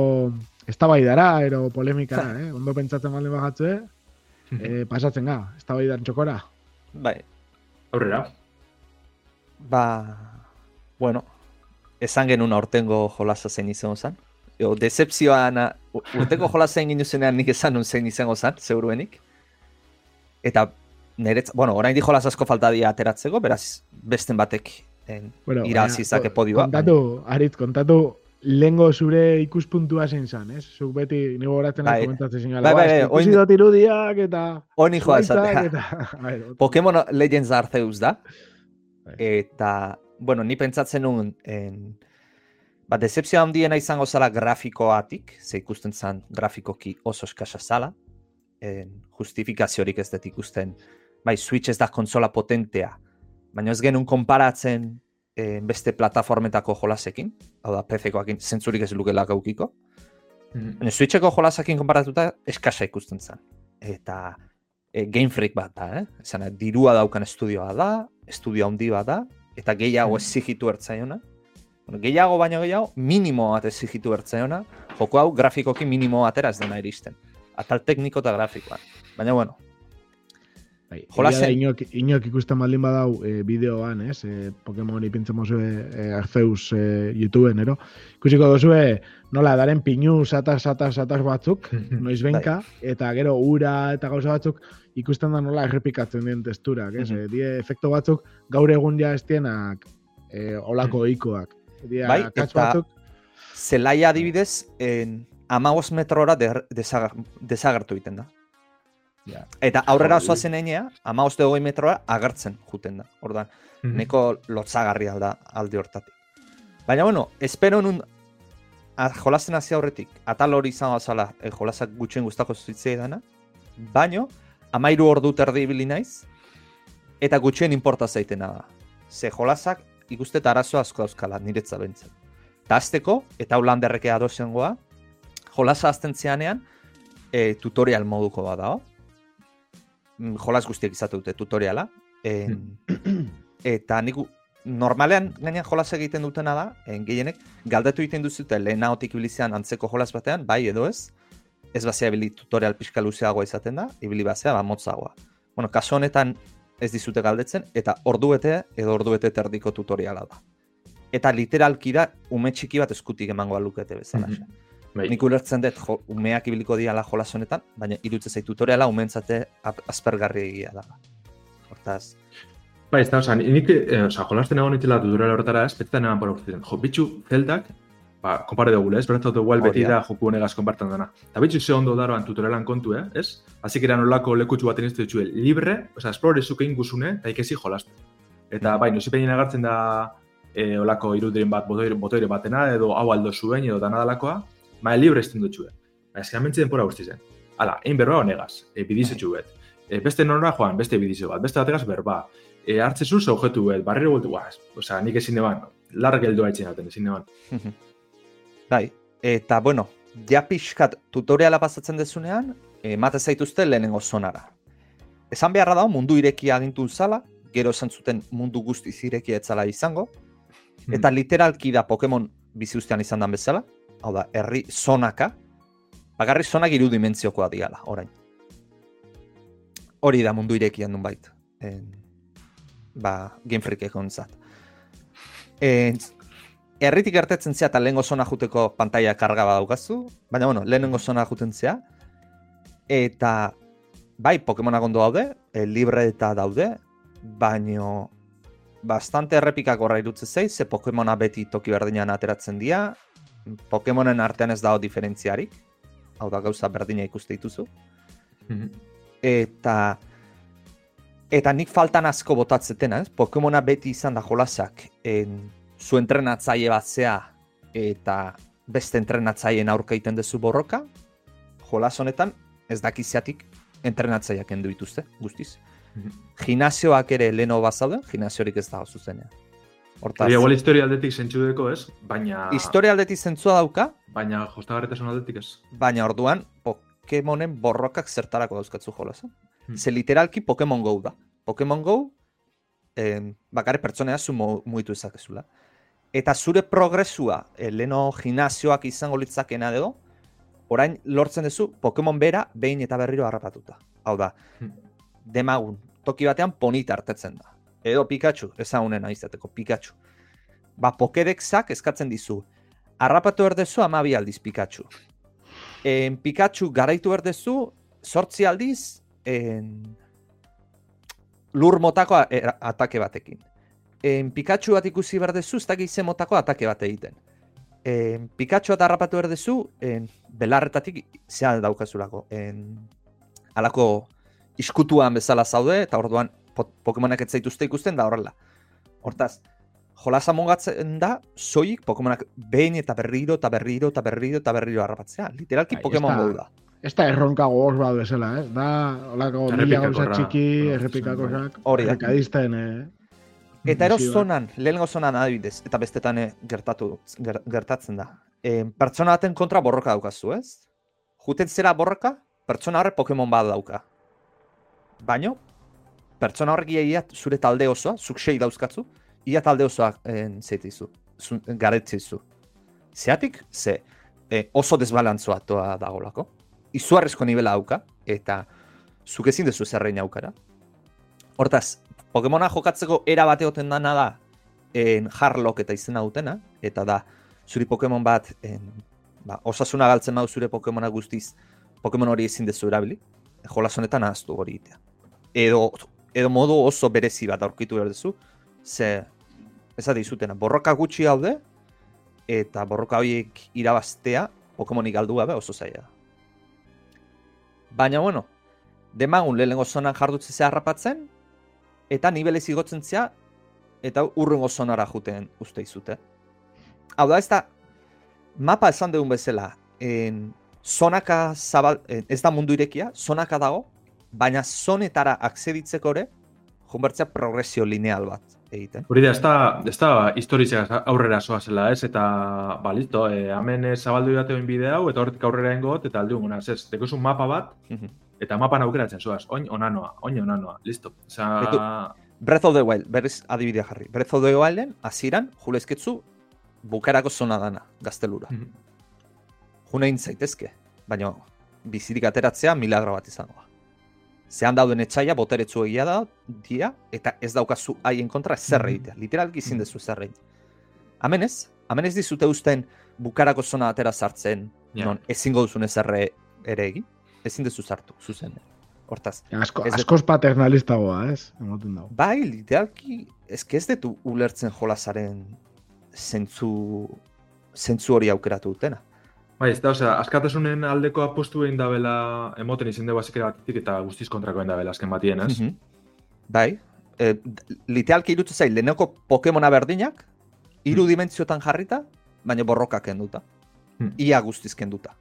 eztabaidara ero polemika, eh? Ondo pentsatzen baldin bagatzu, mm-hmm. eh? pasatzen ga, eztabaidan txokora. Bai, Aurrera. Ba, bueno, esan genuen aurtengo jolasa zein izango zen. Jo, decepzioan, urteko jolasa egin zenean nik esan nun zein izango zen, zeuruenik. Eta, niretz, bueno, orain di jolas asko falta dia ateratzeko, beraz, besten batek en, bueno, irazizake podioa. Kontatu, Arit, kontatu, lengo zure ikuspuntua zein zan, ez? Zuk beti nigo horatzen bai, komentatzen zinala. Bai, bai, bai, ikusi dut irudiak eta... Honi joa esatea. Pokemon Legends Arceus da. Bai. Eta, bueno, ni pentsatzen nun, en, ba, decepzioa handiena izango zala grafikoatik, ze ikusten zan grafikoki oso eskasa zala, en, justifikaziorik ez dut ikusten, bai, Switch ez da konsola potentea, baina ez genuen konparatzen e, beste plataformetako jolasekin, hau da, PC-koakin zentzurik ez lukela gaukiko. Mm Switcheko jolasekin konparatuta eskasa ikusten zen. Eta e, Game Freak bat da, eh? Zena, dirua daukan estudioa da, estudio handi bat da, eta gehiago mm ezigitu ertzaiona. Bueno, gehiago baino gehiago, minimo bat ezigitu ertzaiona, joko hau grafikoki minimo atera ez dena iristen. Atal tekniko eta grafikoa. Baina, bueno, Bai, Jolasen... Inok, inok ikusten baldin badau e, bideoan, ez? E, Pokemon ipintzen mozue e, Arceus e, YouTubeen, ero? Ikusiko dozue, nola, daren pinu, satas, satas, satas batzuk, noiz benka, bai. eta gero ura eta gauza batzuk, ikusten da nola errepikatzen den testurak, ez? Mm die efekto batzuk, gaur egun ja estienak e, olako eikoak. bai, eta batzuk... zelaia adibidez, en, amagos metrora desagertu egiten da. Eta aurrera zoa zen einea, ama oste hogei metroa agertzen juten da. Ordan, mm -hmm. neko lotzagarri alda alde hortatik. Baina, bueno, espero nun a, jolazen hasi aurretik, atal hori izan bazala, e, jolasak gutxen guztako zuitzea dana, baino, amairu ordu terdi ibili naiz, eta gutxen inporta zaitena da. Ze jolasak ikustet arazo asko dauzkala, niretza bentzen. Ta azteko, eta holanderrekea adozengoa, jolasa azten zeanean, e, tutorial moduko bada, Mm, jolas guztiak izate dute tutoriala. En, eta nik normalean gainean jolas egiten dutena da, en, gehienek galdetu egiten duzute lehen nahotik ibilizean antzeko jolas batean, bai edo ez, ez bazea ibili tutorial pixka luzeagoa izaten da, ibili bazea ba motzagoa. Bueno, kaso honetan ez dizute galdetzen, eta ordu bete edo ordu bete terdiko tutoriala da. Eta literalki da, ume txiki bat eskutik emango alukete bezala. Mm Bai. Nik ulertzen dut jo, umeak ibiliko diala jolas honetan, baina irutze zait tutoriala umentzate aspergarri egia da. Hortaz. Bai, ez da, oza, nik, eh, oza, jolasten egon itela tutoriala horretara ez, betetan egon para Jo, bitxu, zeldak, ba, kompare dugu, ez? Berantzat dugu beti da joku honegaz konpartan dana. Eta bitxu ze ondo daroan tutorialan kontu, eh? ez? Hazik eran olako lekutsu bat inizte ditxue, libre, oza, esplore zuke guzune, eta ikesi jolasten. Eta bai, nosi peinen agartzen da e, olako irudiren bat, botoire, botoire batena, edo hau aldo zuen, edo danadalakoa, ma libre estin dutxue. Ba, ez gamentzi denpora guzti zen. Hala, egin berba honegaz, e, bidize txubet. E, beste nora joan, beste bidize bat, beste bategaz berba. E, hartze zuz objetu bet, barriro gultu, guaz, oza, nik ezin deban, larra geldu haitzen jaten, ezin deban. bai, eta, bueno, ja pixkat tutoriala pasatzen dezunean, e, mate zaituzte lehenengo zonara. Esan beharra dago mundu irekia agintu zala, gero esan zuten mundu guzti irekia etzala izango, eta literalki da Pokemon bizi ustean izan dan bezala, hau da, herri zonaka, bagarri zonak irudimentziokoa diala, orain. Hori da mundu irekian duen bait. En, ba, Freak egon zat. erritik gertetzen zea eta lehengo zona juteko pantalla karga daukazu, baina bueno, lehenengo zona juten zea, eta bai, Pokemonak ondo daude, e, libre eta daude, baino bastante errepikak horra irutze zei, ze Pokemona beti toki berdinean ateratzen dira, Pokemonen artean ez dago diferentziarik, hau da gauza berdina ikuste dituzu. Mhm. Eta eta nik faltan asko botatzeten, ez? Pokemona beti izan da jolasak, en, zu entrenatzaile bat zea, eta beste entrenatzaileen aurka egiten duzu borroka, jolas honetan ez dakiziatik entrenatzaileak endu dituzte, guztiz. Gimnazioak ere leno bazaude, gimnaziorik ez dago zuzenean. Hortaz. Igual historia aldetik zentsu deko ez, baina... Historia aldetik zentzua dauka. Baina jostagarretasun aldetik ez. Baina orduan, Pokemonen borrokak zertarako dauzkatzu jolasa. Hmm. Ze literalki Pokemon Go da. Pokemon Go, eh, bakare pertsonea zu muitu ezakezula. Eta zure progresua, eh, leno gimnazioak izango litzakena edo, orain lortzen duzu Pokemon bera behin eta berriro harrapatuta. Hau da, hmm. demagun, toki batean ponita hartetzen da. Edo Pikachu, ezagunen aizateko, Pikachu. Ba, Pokédexak eskatzen dizu, harrapatu erdezu amabi aldiz Pikachu. En Pikachu garaitu erdezu, sortzi aldiz, en... lur motako atake batekin. En Pikachu bat ikusi berdezu, ez dakit motako atake bat egiten. En Pikachu bat harrapatu erdezu, en belarretatik zean daukazulako. En alako iskutuan bezala zaude, eta orduan Pokemonak ez zaituzte ikusten da horrela. Hortaz, jolasa mongatzen da, soik Pokemonak behin eta berriro, eta berriro, eta berriro, eta berriro harrapatzea. Literalki Ai, Pokemon esta, da. Ez da erronka gogoz bat bezala, eh? Da, holako mila gauza txiki, errepikako zak. Errekadizten, eh? Eta ero zonan, lehenengo zonan adibidez, eta bestetan eh, gertatu, gertatzen da. E, pertsona baten kontra borroka daukazu, ez? Juten zera borroka, pertsona horre Pokemon bat dauka baino, pertsona horrek ia zure talde osoa, zuk sei dauzkatzu, ia talde osoa en, zeitizu, garetzizu. Zeatik, ze e, oso desbalantzoa toa dagolako. Izuarrezko nivela auka, eta zuk ezin dezu zerrein aukara. Hortaz, Pokemona jokatzeko era bate oten dana da, en Harlock eta izena dutena, eta da, zuri Pokemon bat, en, ba, osasuna galtzen badu zure Pokemona guztiz, Pokemon hori ezin dezu erabili, jolas honetan ahaztu hori itea edo, edo modu oso berezi bat aurkitu behar duzu, ze, ez da dizutena, borroka gutxi haude, eta borroka horiek irabaztea, Pokemonik galdu gabe oso zaila. Baina, bueno, demagun lehenengo zonan jardutzen zea harrapatzen, eta nibelez igotzen zea, eta urrengo zonara juten uste izute. Hau da, ez da, mapa esan dugun bezala, en, zonaka zabal, ez da mundu irekia, zonaka dago, baina zonetara akseditzeko ere, junbertzea progresio lineal bat egiten. Hori da, ez da, ez da historizia aurrera soa zela, ez? Eta, ba, listo, e, hemen zabaldu dute oin bidea hau, eta horretik aurrera ingot, eta aldi unguna, ez, deko mapa bat, mhm. eta mapan aukeratzen zoaz, oin onanoa, oin onanoa, listo. Osa... Breath of the Wild, berriz adibidea jarri. Breath of the Wilden, aziran, julezketzu, bukarako zona dana, gaztelura. Mm -hmm. Juna zaitezke, baina bizirik ateratzea milagro bat izango zehan dauden etxaia boteretzu egia da, dia, eta ez daukazu haien kontra zer mhm. egitea. Literalki izin mhm. dezu zer egitea. Hemen ez? Hemen ez dizute usten bukarako zona atera sartzen, non ezingo duzun ez erre ere egin? Ezin dezu sartu, zuzen. Hortaz. Asko, askoz paternalistagoa, ez? Emoten dago. Bai, literalki, ez ez detu ulertzen jolasaren zentzu, zentzu hori aukeratu dutena. Bai, ez da, osea, askatasunen aldeko apostu egin dabela emoten izin dugu azikera batetik eta guztiz kontrako egin dabela azken batien, ez? Mm Bai, e, litealki irutu zail, leheneko Pokemona berdinak, hiru mm. dimentziotan jarrita, baina borroka kenduta. Mm. Ia guztiz kenduta.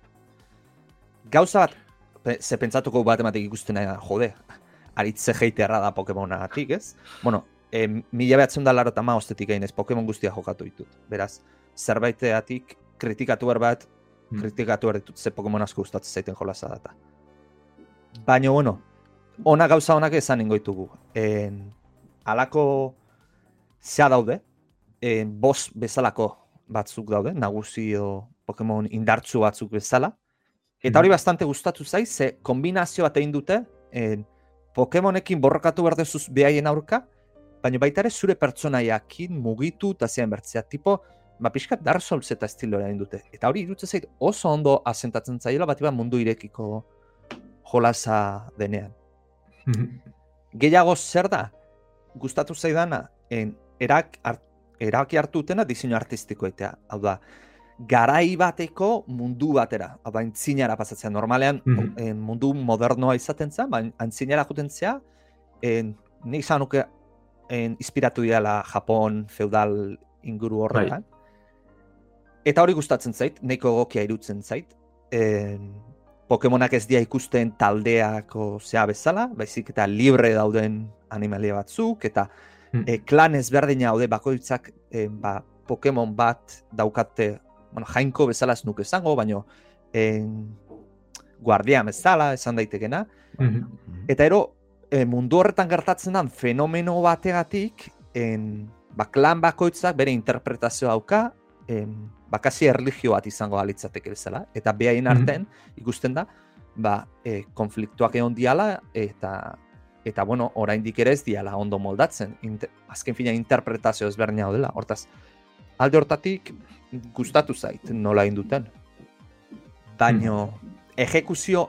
Gauza bat, ze pentsatuko bat ematik ikusten da, jode, aritze jeitearra da Pokemona atik, ez? Bueno, e, mila behatzen da laro eta ma ostetik egin ez Pokemon guztia jokatu ditut. Beraz, zerbaiteatik kritikatu bat hmm. kritikatu ditut ze Pokemon asko gustatzen zaiten jolasa data. Baina, bueno, ona gauza honak esan ingoitugu. En, alako zea daude, en, bos bezalako batzuk daude, nagusi edo Pokemon indartsu batzuk bezala. Eta hori mhm. bastante gustatu zai, ze kombinazio bat egin dute, en, Pokemonekin borrokatu behar dezuz behaien aurka, baina baita ere zure pertsonaiakin mugitu eta zian bertzea. Tipo, ba, pixkat Dark Souls eta estiloa egin dute. Eta hori irutze zait oso ondo asentatzen zaila, bat mundu irekiko jolasa denean. Gehiago zer da, gustatu zaidana, en, erak, art, eraki hartu utena diseinu artistiko etea. Hau da, garai bateko mundu batera. Hau da, entzinara pasatzen. Normalean mm mundu modernoa izaten zen, baina entzinara juten zea, en, nik zanuke en, inspiratu dira Japon feudal inguru horretan. Bai. Eta hori gustatzen zait, neko egokia irutzen zait. En, Pokemonak ez dia ikusten taldeako zea bezala, baizik eta libre dauden animalia batzuk, eta hmm. e, klan ezberdina haude bakoitzak e, ba, Pokemon bat daukate, bueno, jainko bezala ez nuke esango, baino en, guardia bezala esan daitekena. Hmm. Eta ero, e, mundu horretan gertatzen den fenomeno bategatik, en, ba, klan bakoitzak bere interpretazio dauka, en, bakasi erlijio bat izango alitzateke bezala, eta behaien mhm. artean ikusten da, ba, e, konfliktuak egon diala, eta, eta bueno, oraindik ere ez diala ondo moldatzen, Inter, azken fina interpretazio ezberdina dela, hortaz, alde hortatik gustatu zait nola induten. Baino, mm. ejekuzio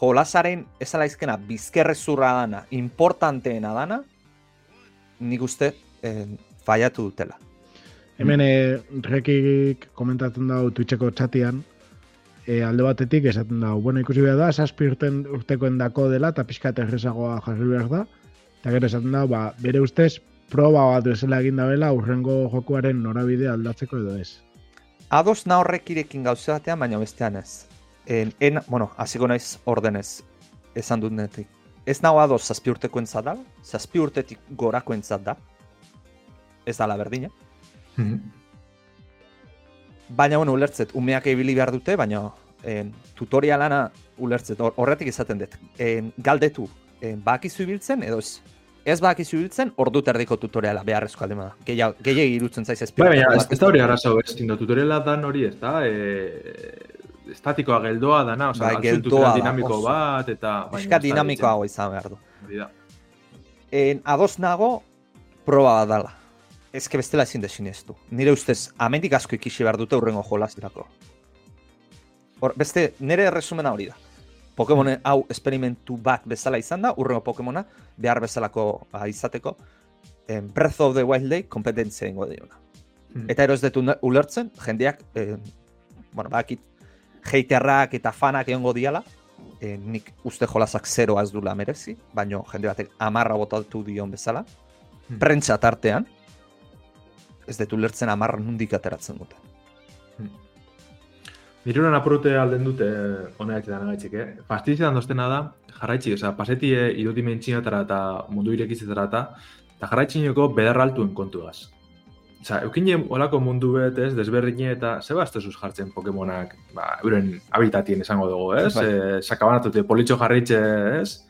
jolasaren ezala izkena bizkerrezurra dana, importanteena dana, nik uste eh, faiatu dutela. Hemen e, rekik komentatzen dago Twitcheko txatian, e, alde batetik esaten dago, bueno, ikusi behar da, saspi urten urteko endako dela, eta pixka errezagoa jarri behar da, eta gero esaten dago, ba, bere ustez, proba bat bezala egin da bela, urrengo jokuaren norabide aldatzeko edo ez. Ados na horrek irekin batean, baina bestean ez. En, en, bueno, hasiko naiz ordenez, esan dut netik. Ez nago ados zazpi urteko entzat da, zazpi urtetik gorako entzat da, ez da la berdina. Mhm. Baina, bueno, ulertzet, umeak ibili behar dute, baina en, tutorialana ulertzet, horretik izaten dut. En, galdetu, en, bakizu ibiltzen, edo ez, ez bakizu ibiltzen, ordu erdiko tutoriala beharrezko alde da. Gehiagi irutzen zaiz ez. Baina, ez, da hori arazo, ez, tutoriala dan hori ez da, e, estatikoa geldoa dana, oza, bai, geldoa dinamiko da, bat, eta... Eska dinamikoa izan behar du. En, ados nago, proba bat dala ezke bestela ezin desin ez du. Nire ustez, amendik asko ikisi behar dute urrengo jolazirako. Hor, beste, nire erresumena hori da. Pokemon hau esperimentu bat bezala izan da, urrengo Pokemona behar bezalako ba, izateko, en Breath of the Wild Day kompetentzia ingo diona. Mm. Eta eroz detu ulertzen, jendeak, eh, bueno, bakit, heiterrak eta fanak egongo diala, eh, nik uste jolazak zeroa ez dula merezi, baino jende batek amarra botatu dion bezala, mm. prentsa tartean, ez detu lertzen amarra nundik ateratzen dute. Hmm. Mirunan apurute alden dute honeak eta nagaitxik, eh? Fastizian doztena da, jarraitxik, oza, pasetie irudimentxinatara eta mundu irekizetara eta eta jarraitxineko bedarraltuen kontuaz. Oza, eukine olako mundu bet, ez, desberdine eta zeba zuz jartzen Pokemonak, ba, euren habitatien esango dugu, ez? Bai. E, sakabanatute politxo jarraitxe, ez?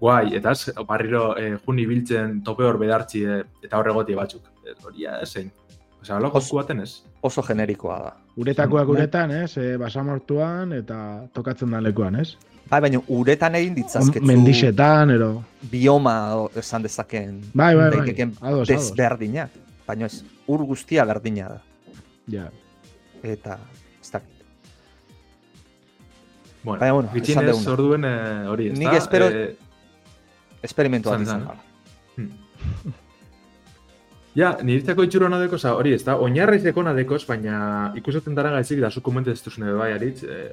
Guai, eta ez, barriro eh, juni biltzen tope hor bedartzi eh, eta horregoti batzuk hori ezein. Osa, lo oso, baten ez. Oso generikoa da. Uretakoak uretan, ez? E, basamortuan eta tokatzen da lekuan, ez? Bai, baina uretan egin ditzazketzu... Mendixetan, ero... Bioma esan dezaken... Bai, bai, bai. Ados, desberdina. Baina ez, ur guztia berdina da. Ja. Eta, ez dakit. Bueno, baina, bueno, esan deuna. orduen eh, hori, ez da? Nik espero... Eh... Esperimentua izan. Hmm. Ja, niretzako itxuro hona dekoz, hori ez da, oinarra izeko hona dekoz, baina ikusatzen dara gaizik da mente ez duzune bai, aritz, e,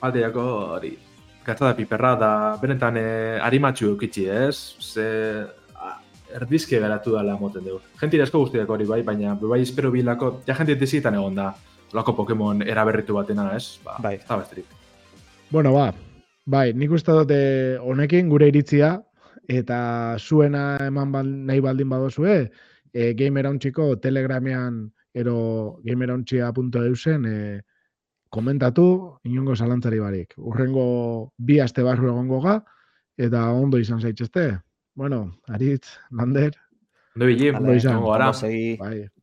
aldeako, hori, gatza da piperra da, benetan e, arimatxu eukitzi ez, ze erdizke garatu dela moten dugu. Gentire asko guztiak hori bai, baina bai espero bilako, ja jenti dizitan egon da, lako Pokemon eraberritu batena ez, ba, bai. ez da besterik. Bueno, ba, bai, nik uste dute honekin gure iritzia, eta zuena eman nahi baldin badozue, e, gamerauntxiko telegramean ero gamerauntxia.eusen e, komentatu inongo zalantzari barik. Urrengo bi aste barru egongo ga, eta ondo izan zaitxeste. Bueno, Aritz, Lander. Ondo izan. Ondo, ondo,